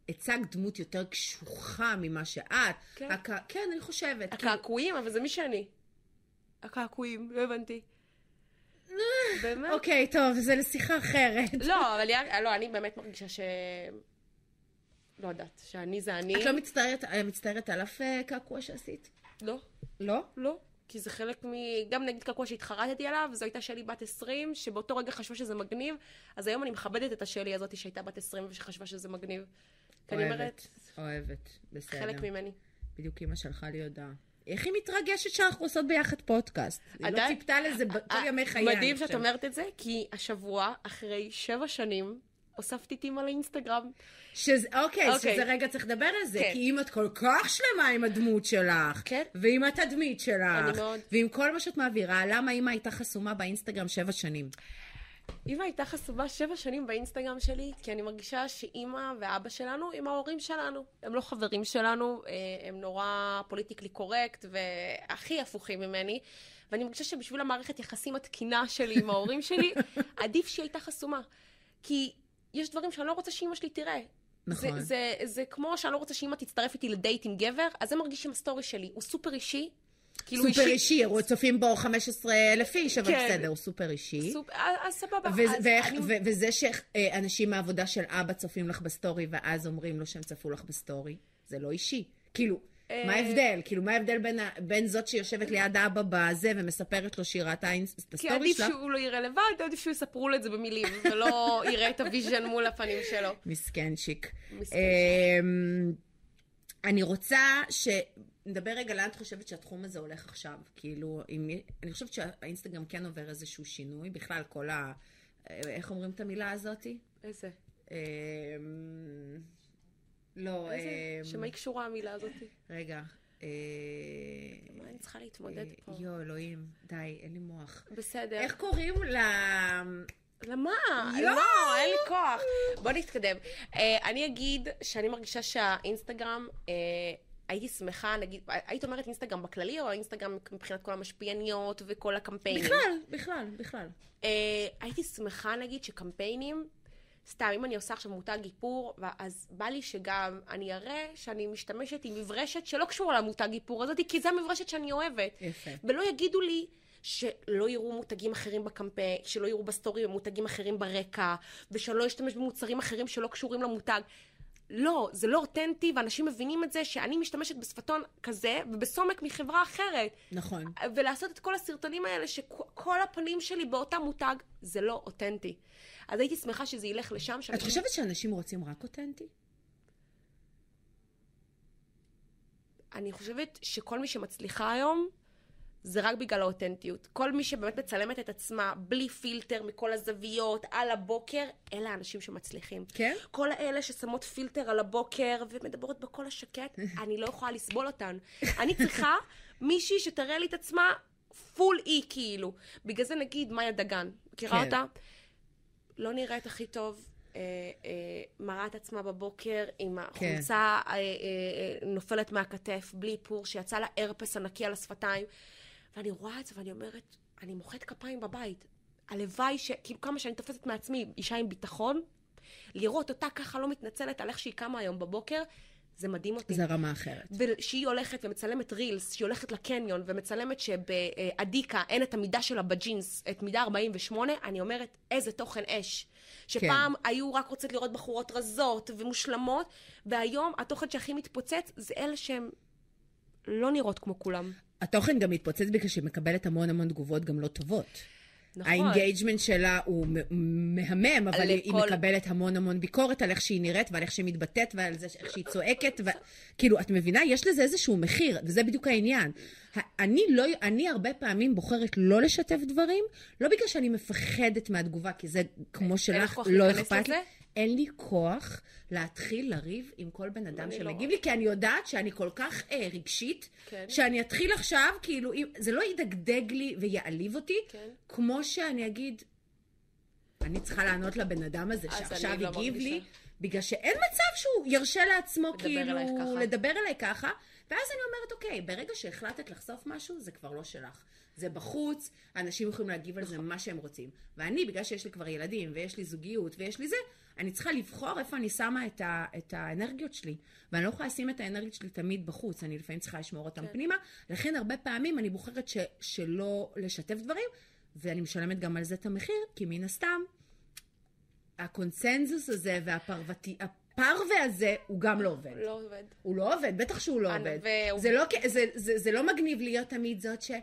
הצגת דמות יותר קשוחה ממה שאת. כן. הק... כן, אני חושבת. הקעקועים, אבל זה מי שאני. הקעקועים, לא הבנתי. באמת? אוקיי, טוב, זה לשיחה אחרת. לא, אבל לא, אני באמת מרגישה ש... לא יודעת, שאני זה אני. את לא מצטערת, אה, מצטערת על אף אה, קעקוע שעשית? לא. לא? לא. כי זה חלק מ... גם נגיד קעקוע שהתחרטתי עליו, זו הייתה שלי בת 20, שבאותו רגע חשבה שזה מגניב, אז היום אני מכבדת את השלי הזאת שהייתה בת 20 ושחשבה שזה מגניב. כי אני אומרת, אוהבת, אוהבת, בסדר. חלק ממני. בדיוק אימא שלחה לי הודעה. איך היא מתרגשת שאנחנו עושות ביחד פודקאסט? היא לא ציפתה לזה כל ימי חיי. מדהים שאת. אומרת את זה, כי השבוע, אחרי שבע שנים, הוספתי את אימא לאינסטגרם. שזה, אוקיי, אוקיי. שזה רגע צריך לדבר על זה, כן. כי אם את כל כך שלמה עם הדמות שלך, כן. ועם התדמית שלך. ועם כל מה שאת מעבירה, למה אימא הייתה חסומה באינסטגרם שבע שנים? אמא הייתה חסומה שבע שנים באינסטגרם שלי, כי אני מרגישה שאימא ואבא שלנו הם ההורים שלנו. הם לא חברים שלנו, אה, הם נורא פוליטיקלי קורקט והכי הפוכים ממני. ואני מרגישה שבשביל המערכת יחסים התקינה שלי עם ההורים שלי, <laughs> עדיף שהיא הייתה חסומה. כי יש דברים שאני לא רוצה שאימא שלי תראה. נכון. זה, זה, זה כמו שאני לא רוצה שאימא תצטרף איתי לדייט עם גבר, אז הם מרגישים הסטורי שלי. הוא סופר אישי. כאילו סופר אישי, אישי, צופים בו 15 אלף איש, אבל כן. בסדר, הוא סופר אישי. סופ... אז, אז סבבה. ו- אז ואיך- אני- ו- וזה שאנשים מהעבודה של אבא צופים לך בסטורי, ואז אומרים לו שהם צפו לך בסטורי, זה לא אישי. כאילו, אה, מה ההבדל? כאילו, מה ההבדל בין בין זאת שיושבת ליד האבא בזה ומספרת לו שהיא ראתה את כי הסטורי עדיף שלה? שהוא לא יראה לבד, עדיף שהוא יספרו לו את זה במילים, ולא <laughs> יראה את ה vision מול הפנים שלו. מסכנצ'יק. מסכנצ'יק. אמ, אני רוצה ש... נדבר רגע לאן את חושבת שהתחום הזה הולך עכשיו. כאילו, אם... אני חושבת שהאינסטגרם כן עובר איזשהו שינוי. בכלל, כל ה... איך אומרים את המילה הזאתי? איזה? אמ, לא, אה, שמה היא קשורה המילה הזאת? רגע. אה, מה אני צריכה להתמודד אה, פה? יואו, אלוהים, די, אין לי מוח. בסדר. איך קוראים ל... למה? יואו! לא, אין לי כוח. בוא נתקדם. אה, אני אגיד שאני מרגישה שהאינסטגרם, אה, הייתי שמחה, נגיד, היית אומרת אינסטגרם בכללי, או האינסטגרם מבחינת כל המשפיעניות וכל הקמפיינים? בכלל, בכלל, בכלל. אה, הייתי שמחה, נגיד, שקמפיינים, סתם, אם אני עושה עכשיו מותג איפור, אז בא לי שגם אני אראה שאני משתמשת עם מברשת שלא קשורה למותג איפור הזאת, כי זו המברשת שאני אוהבת. יפה. ולא יגידו לי שלא יראו מותגים אחרים בקמפיין, שלא יראו בסטורי מותגים אחרים ברקע, ושלא אשתמש במוצרים אחרים שלא קשורים למותג. לא, זה לא אותנטי, ואנשים מבינים את זה שאני משתמשת בשפתון כזה, ובסומק מחברה אחרת. נכון. ולעשות את כל הסרטונים האלה, שכל הפנים שלי באותה מותג, זה לא אותנטי. אז הייתי שמחה שזה ילך לשם. את חושבת שאנשים רוצים רק אותנטי? אני חושבת שכל מי שמצליחה היום, זה רק בגלל האותנטיות. כל מי שבאמת מצלמת את עצמה בלי פילטר מכל הזוויות, על הבוקר, אלה האנשים שמצליחים. כן? כל האלה ששמות פילטר על הבוקר ומדברות בקול השקט, <laughs> אני לא יכולה לסבול אותן. אני צריכה מישהי שתראה לי את עצמה פול אי כאילו. בגלל זה נגיד מאיה דגן, מכירה כן. אותה? לא נראית הכי טוב. אה, אה, מראה את עצמה בבוקר עם החולצה אה, אה, אה, נופלת מהכתף, בלי איפור, שיצא לה הרפס ענקי על השפתיים. ואני רואה את זה ואני אומרת, אני מוחאת כפיים בבית. הלוואי ש... כאילו כמה שאני תופסת מעצמי אישה עם ביטחון, לראות אותה ככה לא מתנצלת על איך שהיא קמה היום בבוקר, זה מדהים אותי. זה רמה אחרת. ושהיא הולכת ומצלמת רילס, שהיא הולכת לקניון ומצלמת שבעדיקה אין את המידה שלה בג'ינס, את מידה 48, אני אומרת, איזה תוכן אש. שפעם כן. היו רק רוצות לראות בחורות רזות ומושלמות, והיום התוכן שהכי מתפוצץ זה אלה שהן לא נראות כמו כולם. התוכן גם מתפוצץ בגלל שהיא מקבלת המון המון תגובות גם לא טובות. נכון. ה engagement שלה הוא מהמם, אבל היא לכל- מקבלת המון המון ביקורת על איך שהיא נראית ועל איך שהיא מתבטאת ועל זה איך שהיא צועקת. ו... כאילו, את מבינה? יש לזה איזשהו מחיר, וזה בדיוק העניין. אני, לא, אני הרבה פעמים בוחרת לא לשתף דברים, לא בגלל שאני מפחדת מהתגובה, כי זה כמו לך שלך, לא אכפת לי. אין לי כוח להתחיל לריב עם כל בן אדם לא שמגיב לי, כי אני יודעת שאני כל כך אה, רגשית, כן. שאני אתחיל עכשיו, כאילו, זה לא ידגדג לי ויעליב אותי, כן. כמו שאני אגיד, אני צריכה לענות לבן אדם הזה שעכשיו לא הגיב לי, מרגישה. בגלל שאין מצב שהוא ירשה לעצמו כאילו. לדבר אליי ככה, ואז אני אומרת, אוקיי, ברגע שהחלטת לחשוף משהו, זה כבר לא שלך. זה בחוץ, אנשים יכולים להגיב על זה מה שהם רוצים. ואני, בגלל שיש לי כבר ילדים, ויש לי זוגיות, ויש לי זה, אני צריכה לבחור איפה אני שמה את, ה, את האנרגיות שלי. ואני לא יכולה לשים את האנרגיות שלי תמיד בחוץ, אני לפעמים צריכה לשמור אותם כן. פנימה. לכן הרבה פעמים אני בוחרת ש, שלא לשתף דברים, ואני משלמת גם על זה את המחיר, כי מן הסתם, הקונצנזוס הזה והפרוותי, הפרווה הזה, הוא גם לא עובד. לא עובד. הוא לא עובד, בטח שהוא לא עובד. זה לא, זה, זה, זה לא מגניב להיות תמיד זאת אה.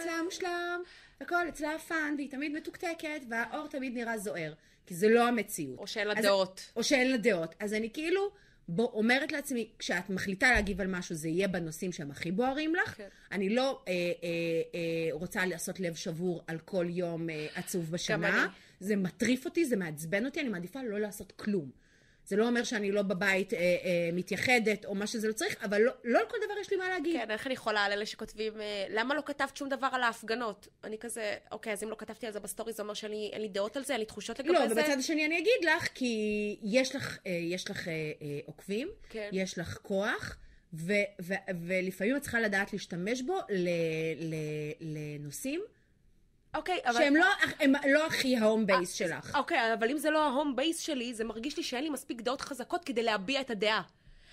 אצלה מושלם, הכל אצלה פאן, והיא תמיד מתוקתקת, והאור תמיד נראה זוהר. כי זה לא המציאות. או שאין לה אז- דעות. או שאין לה דעות. אז אני כאילו בוא, אומרת לעצמי, כשאת מחליטה להגיב על משהו, זה יהיה בנושאים שהם הכי בוערים לך. כן. אני לא אה, אה, אה, רוצה לעשות לב שבור על כל יום אה, עצוב בשנה. אני. זה מטריף אותי, זה מעצבן אותי, אני מעדיפה לא לעשות כלום. זה לא אומר שאני לא בבית אה, אה, מתייחדת או מה שזה לא צריך, אבל לא, לא על כל דבר יש לי מה להגיד. כן, איך אני יכולה על אלה שכותבים, אה, למה לא כתבת שום דבר על ההפגנות? אני כזה, אוקיי, אז אם לא כתבתי על זה בסטורי, זה אומר שאין לי- דאות על זה, אין לי תחושות לגבי לא, זה? ובצד השני אני אגיד לך, כי יש לך, אה, יש לך אה, אה, עוקבים, כן. יש לך כוח, ו, ו, ולפעמים את צריכה לדעת להשתמש בו ל, ל, לנושאים אוקיי, אבל... שהם לא, הם לא הכי ה home base שלך. אוקיי, אבל אם זה לא ה home base שלי, זה מרגיש לי שאין לי מספיק דעות חזקות כדי להביע את הדעה.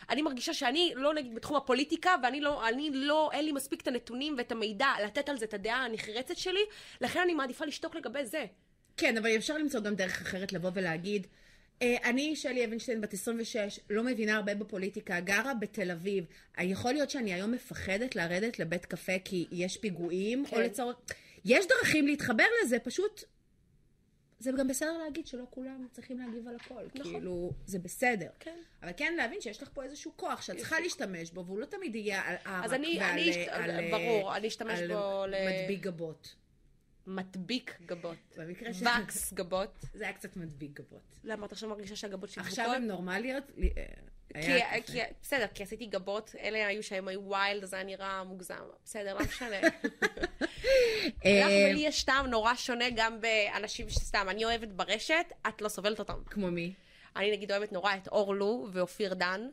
אני מרגישה שאני לא נגיד בתחום הפוליטיקה, ואני לא, אני לא, אין לי מספיק את הנתונים ואת המידע לתת על זה את הדעה הנחרצת שלי, לכן אני מעדיפה לשתוק לגבי זה. כן, אבל אפשר למצוא גם דרך אחרת לבוא ולהגיד, אה, אני, שלי אבנשטיין, בת 26, לא מבינה הרבה בפוליטיקה, גרה בתל אביב. אה, יכול להיות שאני היום מפחדת לרדת לבית קפה כי יש פיגועים, כן. או לצורך... יש דרכים להתחבר לזה, פשוט... זה גם בסדר להגיד שלא כולם צריכים להגיב על הכל. נכון. כאילו, זה בסדר. כן. אבל כן להבין שיש לך פה איזשהו כוח שאת צריכה להשתמש בו, והוא לא תמיד יהיה על ערק אז אני- ועל... אני ברור, אני אשתמש על ל- מדביק גבות. מדביק גבות. במקרה של... וקס גבות. זה היה קצת מדביק גבות. למה את עכשיו מרגישה שהגבות שלי עכשיו? הן נורמליות? לי- אה, כי, בסדר, כי עשיתי גבות, אלה היו שהם היו ויילד, אז זה היה נראה מוגזם. בסדר, לא משנה. <laughs> אה, לך ולי יש טעם נורא שונה גם באנשים שסתם, אני אוהבת ברשת, את לא סובלת אותם. כמו מי? אני נגיד אוהבת נורא את אורלו ואופיר דן,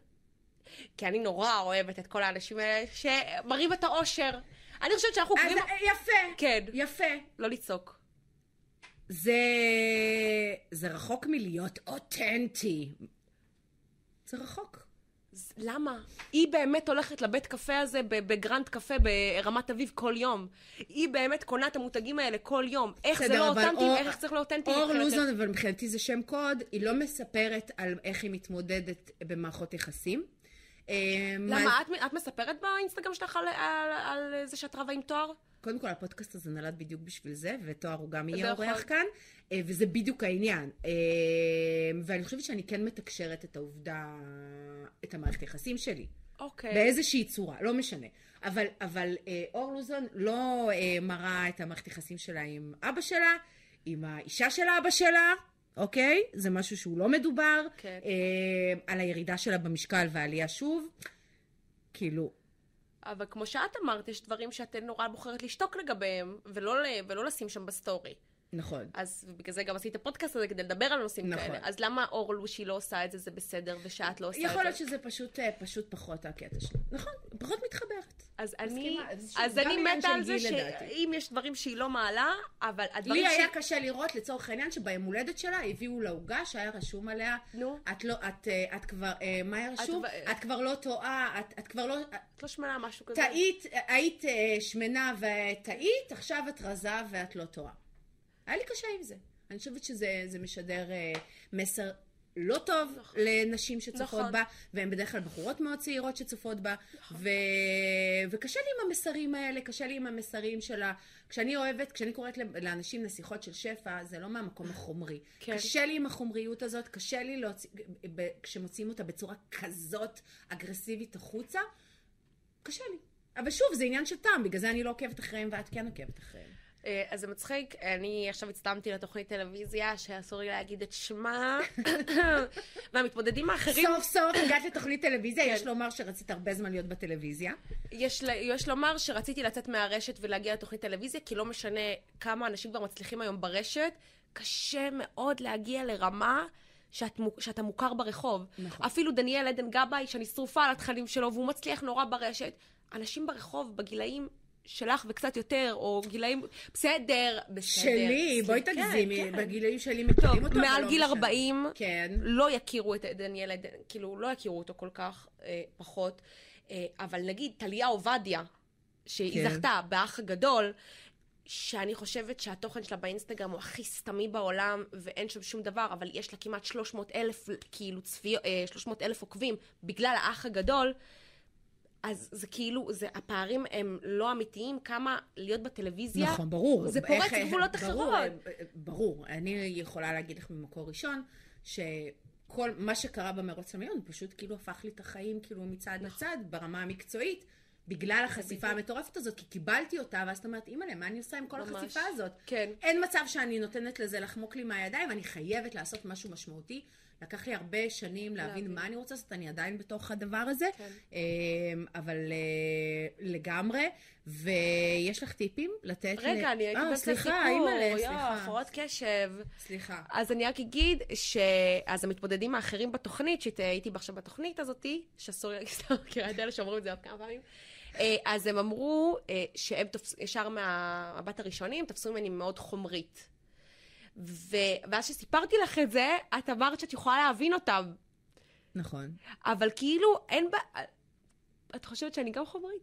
כי אני נורא אוהבת את כל האנשים האלה שמראים את האושר. אני חושבת שאנחנו אז קוראים... אה, יפה. כן. יפה. לא לצעוק. זה... זה רחוק מלהיות אותנטי. זה רחוק. אז למה? היא באמת הולכת לבית קפה הזה בגרנד קפה ברמת אביב כל יום. היא באמת קונה את המותגים האלה כל יום. איך זה בסדר, לא אבל אותנטי אור- ואיך צריך להיות אותנטי אור? לוזון, אבל מבחינתי זה שם קוד, היא לא מספרת על איך היא מתמודדת במערכות יחסים. מה- למה? את, את מספרת באינסטגרם שלך על, על, על זה שאת רבה עם תואר? קודם כל, הפודקאסט הזה נולד בדיוק בשביל זה, ותואר הוא גם יהיה יכול. אורח כאן, אה, וזה בדיוק העניין. אה, ואני חושבת שאני כן מתקשרת את העובדה, את המערכת היחסים שלי. אוקיי. באיזושהי צורה, לא משנה. אבל, אבל אה, אור לוזון לא אה, מראה את המערכת יחסים שלה עם אבא שלה, עם האישה של אבא שלה, אוקיי? זה משהו שהוא לא מדובר. כן. אה, על הירידה שלה במשקל והעלייה שוב. כאילו, אבל כמו שאת אמרת, יש דברים שאת נורא בוחרת לשתוק לגביהם, ולא, ולא לשים שם בסטורי. נכון. אז בגלל זה גם עשית את הפודקאסט הזה, כדי לדבר על נושאים נכון. כאלה. אז למה אור לושי לא עושה את זה, זה בסדר, ושאת לא עושה את זה? יכול להיות שזה פשוט, אה, פשוט פחות הקטע שלי. נכון, פחות מתחברת. אז אני, אז אני מתה על זה. שאם יש דברים שהיא לא מעלה, אבל הדברים לי שהיא... היה קשה לראות, לצורך העניין, שביום הולדת שלה הביאו לה עוגה שהיה רשום עליה, נו. את לא, את, אה, את כבר, אה, מה היה רשום? את כבר לא טועה, את, כבר לא, את לא שמנה משהו כזה. טעית, היית שמנה וטעית, עכשיו את רזה ואת לא טועה. היה לי קשה עם זה. אני חושבת שזה זה משדר אה, מסר לא טוב נכון. לנשים שצופות נכון. בה, והן בדרך כלל בחורות מאוד צעירות שצופות בה, ו... וקשה לי עם המסרים האלה, קשה לי עם המסרים של ה... כשאני אוהבת, כשאני קוראת לאנשים לשיחות של שפע, זה לא מהמקום החומרי. כן. קשה לי עם החומריות הזאת, קשה לי להוציא, כשמוציאים אותה בצורה כזאת אגרסיבית החוצה, קשה לי. אבל שוב, זה עניין של טעם, בגלל זה אני לא עוקבת אחריהם ואת כן עוקבת אחריהם. אה, אז זה מצחיק, אני עכשיו הצטלמתי לתוכנית טלוויזיה, שאסור לי להגיד את שמה, <laughs> והמתמודדים האחרים, סוף סוף הגעת לתוכנית טלוויזיה, כן. יש לומר שרצית הרבה זמן להיות בטלוויזיה. יש, יש לומר שרציתי לצאת מהרשת ולהגיע לתוכנית טלוויזיה, כי לא משנה כמה אנשים כבר מצליחים היום ברשת, קשה מאוד להגיע לרמה שאת, שאתה מוכר ברחוב. נכון. אפילו דניאל עדן גבאי, שאני שרופה על התכנים שלו, והוא מצליח נורא ברשת. אנשים ברחוב, בגילאים שלך וקצת יותר, או גילאים... בסדר, בסדר. שלי, בואי כן, תגזימי, כן. בגילאים שלי מכירים טוב, אותו, מעל לא גיל משנה. 40, כן. לא יכירו את דניאל כאילו, לא יכירו אותו כל כך, אה, פחות. אה, אבל נגיד, טליה עובדיה, שהיא כן. זכתה באח הגדול, שאני חושבת שהתוכן שלה באינסטגרם הוא הכי סתמי בעולם, ואין שם שום דבר, אבל יש לה כמעט 300 אלף, כאילו, צפי, אה, 300 אלף עוקבים, בגלל האח הגדול. אז זה כאילו, זה, הפערים הם לא אמיתיים, כמה להיות בטלוויזיה, נכון, ברור. זה פורץ איך- גבולות ברור, אחרות. ברור. אני יכולה להגיד לך ממקור ראשון, שכל מה שקרה במרוץ למיון, פשוט כאילו הפך לי את החיים כאילו מצד נכון. לצד, ברמה המקצועית. בגלל החשיפה המטורפת הזאת, כי קיבלתי אותה, ואז את אומרת, אימא'לה, מה אני עושה עם כל ממש. החשיפה הזאת? כן. אין מצב שאני נותנת לזה לחמוק לי מהידיים, אני חייבת לעשות משהו משמעותי. לקח לי הרבה שנים להבין להבין. מה אני רוצה לעשות, אני עדיין בתוך הדבר הזה, כן. אמ, אבל אה, לגמרי. ויש לך טיפים לתת? ל- רגע, אני הייתי אה, באמצע סליחה, סיפור, אימא'לה, סליחה. הפרעות קשב. סליחה. אז אני רק אגיד ש... אז המתמודדים האחרים בתוכנית, שהייתי עכשיו בתוכנית הזאתי, שאסור לי <laughs> סתם מכירה את אלה שאומרים את זה עוד כמה פעמים, אה, אז הם אמרו שהם תופס... ישר מהמבט הראשונים תפסו ממני מאוד חומרית. ו... ואז כשסיפרתי לך את זה, את אמרת שאת יכולה להבין אותם. נכון. אבל כאילו, אין בה... את חושבת שאני גם חומרית?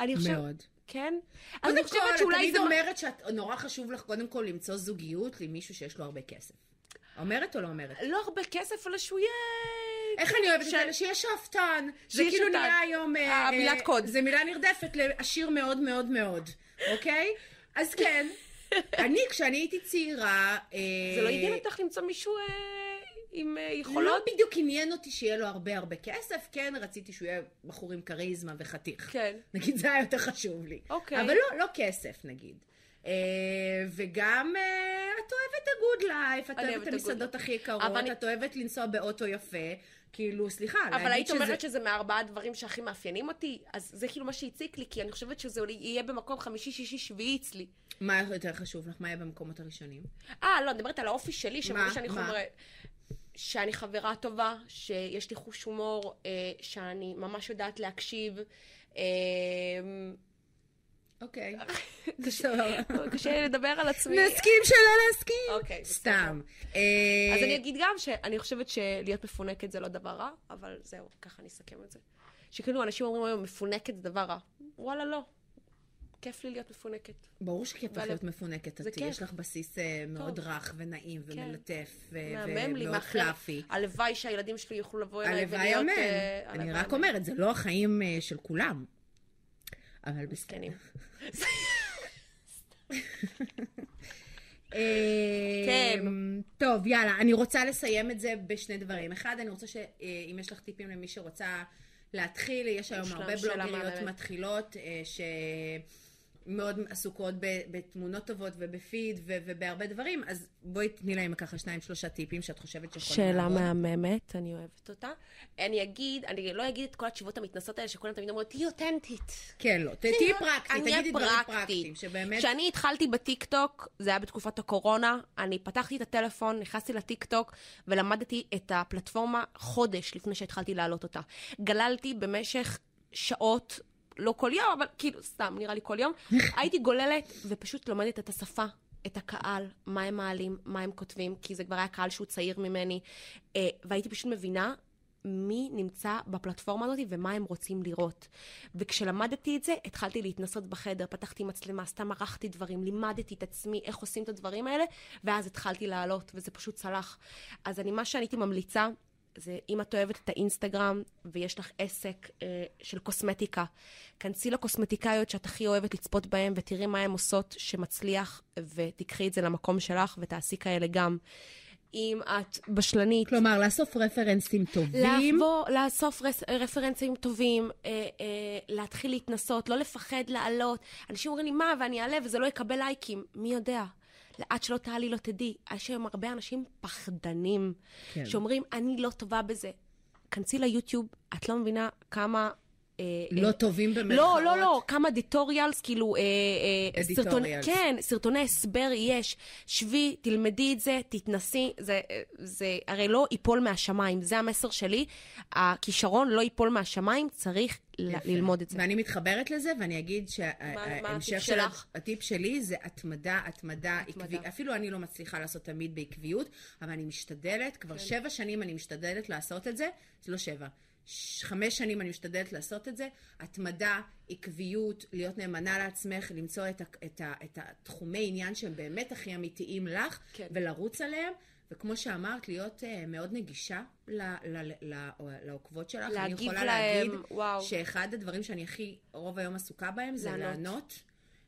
אני חושבת... מאוד. כן? אז קודם אני כל, חושבת את שאולי תמיד זה... אומרת שנורא חשוב לך קודם כל למצוא זוגיות למישהו שיש לו הרבה כסף. אומרת או לא אומרת? לא הרבה כסף, אלא שהוא יהיה... איך אני אוהבת את זה? שיש שאפתן. זה כאילו. נהיה היום... אה, אה, מילת אה, קוד. זה מילה נרדפת לעשיר מאוד מאוד מאוד, אוקיי? אז כן, אני, כשאני הייתי צעירה... אה, זה לא עניין אותך למצוא מישהו אה, עם אה, לא יכולות? בדיוק עניין אותי שיהיה לו הרבה הרבה כסף, כן, רציתי שהוא יהיה בחור עם כריזמה וחתיך. כן. נגיד, זה היה יותר חשוב לי. אוקיי. אבל לא, לא כסף, נגיד. וגם את אוהבת הגוד לייף, את אוהבת את המסעדות. הכי יקרות, את אוהבת לנסוע באוטו יפה. כאילו, סליחה, אבל להגיד היית שזה... אומרת שזה מארבעה הדברים שהכי מאפיינים אותי, אז זה כאילו מה שהציק לי, כי אני חושבת שזה יהיה במקום חמישי, שישי, שביעי אצלי. מה יותר חשוב לך? מה יהיה במקומות הראשונים? אה, לא, אני מדברת על האופי שלי, שאומרים מה? שאני? חומרת... שאני חברה טובה, שיש לי חוש הומור, אה, שאני ממש יודעת להקשיב. אה, אוקיי. <laughs> קשה קשה לי לדבר על עצמי. נסכים שלא להסכים. אוקיי. סתם. אז אה, אני אגיד גם שאני חושבת שלהיות מפונקת זה לא דבר רע, אבל זהו, ככה אני אסכם את זה. שכאילו אנשים אומרים היום, מפונקת זה דבר רע. וואלה, לא. כיף לי להיות מפונקת. ברור שכיף לך להיות מפונקת. את-. יש לך בסיס אה, מאוד. רך ונעים ומלטף ו- מהמם לי, ומאוד. פלאפי. הלוואי שהילדים שלי יוכלו לבוא אליי הלוואי ולהיות... אמן. אה, אני הלוואי רק אמן. אומרת, זה לא החיים של כולם. אבל בסדר. אה, כן. טוב, יאללה, אני רוצה לסיים את זה בשני דברים. אחד, אני רוצה שאם יש לך טיפים למי שרוצה להתחיל, יש היום הרבה בלוגריות. מתחילות, אה, שמאוד עסוקות בתמונות טובות ובפיד ו- ובהרבה דברים, אז בואי תני להם ככה שניים, שלושה טיפים שאת חושבת שיכולים שאלה לעבוד. מהממת, אני אוהבת אותה. אני אגיד, אני לא אגיד את כל התשובות המתנשאות האלה שכולם תמיד אומרות, תהיי אותנטית. כן, לא, תהיי פרקטית, תגידי דברים פרקטית. פרקטיים, שבאמת... כשאני התחלתי בטיקטוק, זה היה בתקופת הקורונה, אני פתחתי את הטלפון, נכנסתי לטיקטוק ולמדתי את הפלטפורמה חודש לפני שהתחלתי להעלות אותה. גללתי במשך שעות, לא כל יום, אבל כאילו, סתם, נראה לי כל יום, <laughs> הייתי גוללת ופשוט לומדת את השפה. את הקהל, מה הם מעלים, מה הם כותבים, כי זה כבר היה קהל שהוא צעיר ממני, אה, והייתי פשוט מבינה מי נמצא בפלטפורמה הזאת ומה הם רוצים לראות. וכשלמדתי את זה, התחלתי להתנסות בחדר, פתחתי מצלמה, סתם ערכתי דברים, לימדתי את עצמי איך עושים את הדברים האלה, ואז התחלתי לעלות, וזה פשוט צלח. אז אני, מה שאני הייתי ממליצה, זה אם את אוהבת את האינסטגרם ויש לך עסק אה, של קוסמטיקה, כנסי לקוסמטיקאיות שאת הכי אוהבת לצפות בהן ותראי מה הן עושות שמצליח, ותקחי את זה למקום שלך ותעשי כאלה גם. אם את בשלנית, כלומר, לאסוף רפרנסים טובים. לבוא, לאסוף רס, רפרנסים טובים, אה, אה, להתחיל להתנסות, לא לפחד לעלות. אנשים אומרים לי, מה, ואני אעלה וזה לא יקבל לייקים. מי יודע? עד שלא תעלי לא תדעי. יש היום הרבה אנשים פחדנים, כן. שאומרים, אני לא טובה בזה. כנסי ליוטיוב, את לא מבינה כמה... אה, לא אה, טובים במרכאות. לא, לא, לא, כמה דיטוריאלס, כאילו, אה, אה, סרטוני, Editorials. כן, סרטוני הסבר יש. שבי, תלמדי את זה, תתנסי, זה, אה, זה הרי לא ייפול מהשמיים, זה המסר שלי. הכישרון לא ייפול מהשמיים, צריך יפה. ללמוד את זה. ואני מתחברת לזה, ואני אגיד שההמשך של... שלך? הטיפ שלי זה התמדה, התמדה, התמדה. עקבי. אפילו אני לא מצליחה לעשות תמיד בעקביות, אבל אני משתדלת, כבר כן. שבע שנים אני משתדלת לעשות את זה, זה לא שבע. חמש שנים אני משתדלת לעשות את זה, התמדה, עקביות, להיות נאמנה לעצמך, למצוא את, ה, את, ה, את התחומי עניין שהם באמת הכי אמיתיים לך, כן. ולרוץ עליהם, וכמו שאמרת, להיות uh, מאוד נגישה ל, ל, ל, ל, לעוקבות שלך. אני להגיב יכולה להם, להגיד וואו. שאחד הדברים שאני הכי רוב היום עסוקה בהם זה לענות. לענות.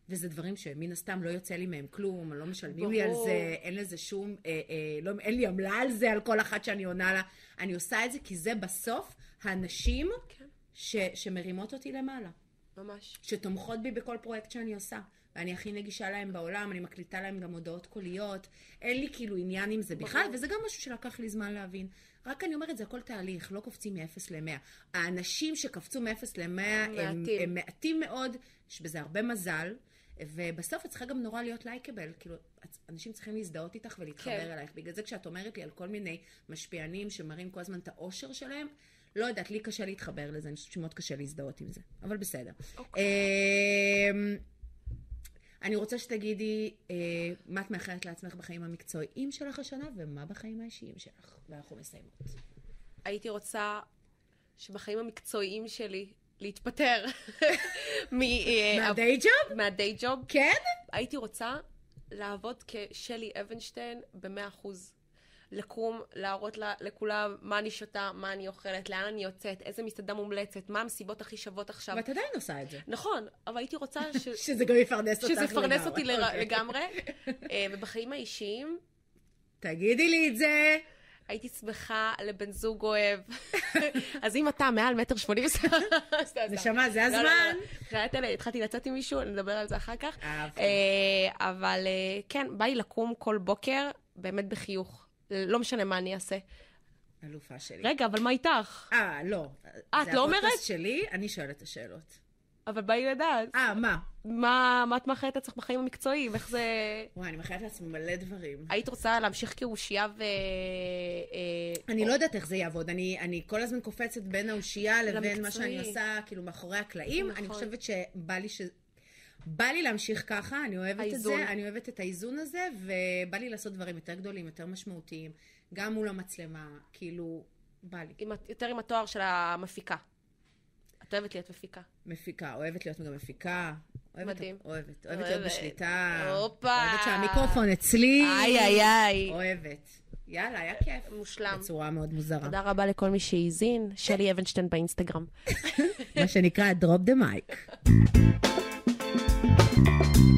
וזה דברים שמן הסתם לא יוצא לי מהם כלום, לא משלמים לי על ברור. זה, אין לזה שום, אה, אה, לא, אין לי עמלה על זה, על כל אחת שאני עונה לה. אני עושה את זה כי זה בסוף הנשים כן. ש, שמרימות אותי למעלה, ממש. שתומכות בי בכל פרויקט שאני עושה. ואני הכי נגישה להם בעולם, אני מקליטה להם גם הודעות קוליות. אין לי כאילו עניין עם זה בכלל. וזה גם משהו שלקח לי זמן להבין. רק אני אומרת, זה הכל תהליך, לא קופצים מ-0 ל-100. האנשים שקפצו מ-0 ל-100 הם, מעטים. הם מעטים מאוד, יש בזה הרבה מזל, ובסוף את צריכה גם נורא להיות לייקבל. כאילו, אנשים צריכים להזדהות איתך ולהתחבר כן. אלייך. בגלל זה כשאת אומרת לי על כל מיני משפיענים שמראים כל הזמן את האושר שלהם, לא יודעת, לי קשה להתחבר לזה, אני חושבת שמאוד קשה להזדהות עם זה, אבל בסדר. אוקיי. אמ, אני רוצה שתגידי אה, מה את מאחלת לעצמך בחיים המקצועיים שלך השנה, ומה בחיים האישיים שלך. ואנחנו מסיימות. הייתי רוצה שבחיים המקצועיים שלי להתפטר מהדיי ג'וב? מהדיי ג'וב. כן? הייתי רוצה לעבוד כשלי אבנשטיין במאה אחוז. לקום, להראות לה, לכולם מה אני שותה, מה אני אוכלת, לאן אני יוצאת, איזה מסעדה מומלצת, מה המסיבות הכי שוות עכשיו. ואת עדיין עושה את זה. נכון, אבל הייתי רוצה <laughs> ש... שזה גם יפרנס אותך שזה יפרנס לגמרי. אותי. אוקיי. לגמרי. אה, ובחיים האישיים, תגידי לי את זה. הייתי שמחה לבן זוג אוהב. <laughs> אז אם אתה מעל מטר שמונים וסתם... <laughs> נשמה, זה לא, לא, הזמן. לא. אלה, התחלתי לצאת עם מישהו, נדבר על זה אחר כך. אה, אבל אה, כן, בא לי לקום כל בוקר, באמת בחיוך. לא משנה מה אני אעשה. אלופה שלי. רגע, אבל מה איתך? אה, לא. את לא אומרת? זה הפודקאסט שלי, אני שואלת את השאלות. אבל בא לי לדעת. אה, מה? מה מה את מאחלת את עצמך בחיים המקצועיים? איך זה... וואי, אני מאחלת לעצמי מלא דברים. היית רוצה להמשיך כאושייה ו... אה, אני לא יודעת איך זה יעבוד. אני, אני כל הזמן קופצת בין האושייה לבין מה שאני. עושה, כאילו, מאחורי הקלעים. נכון. אני חושבת שבא לי ש... בא לי להמשיך ככה, אני אוהבת האיזון. את זה, אני אוהבת את האיזון הזה, ובא לי לעשות דברים יותר גדולים, יותר משמעותיים, גם מול המצלמה, כאילו, בא לי. עם יותר עם התואר של המפיקה. את אוהבת להיות מפיקה. מפיקה, אוהבת להיות גם מפיקה. אוהבת, מדהים. אוהבת, אוהבת להיות אוהבת. בשליטה. הופה. אוהבת שהמיקרופון אצלי. איי, איי, איי. אוהבת. יאללה, היה כיף. מושלם. בצורה מאוד מוזרה. תודה רבה לכל מי שהאזין. שלי אבנשטיין באינסטגרם. <laughs> מה שנקרא, drop the mic. <laughs> Thank you.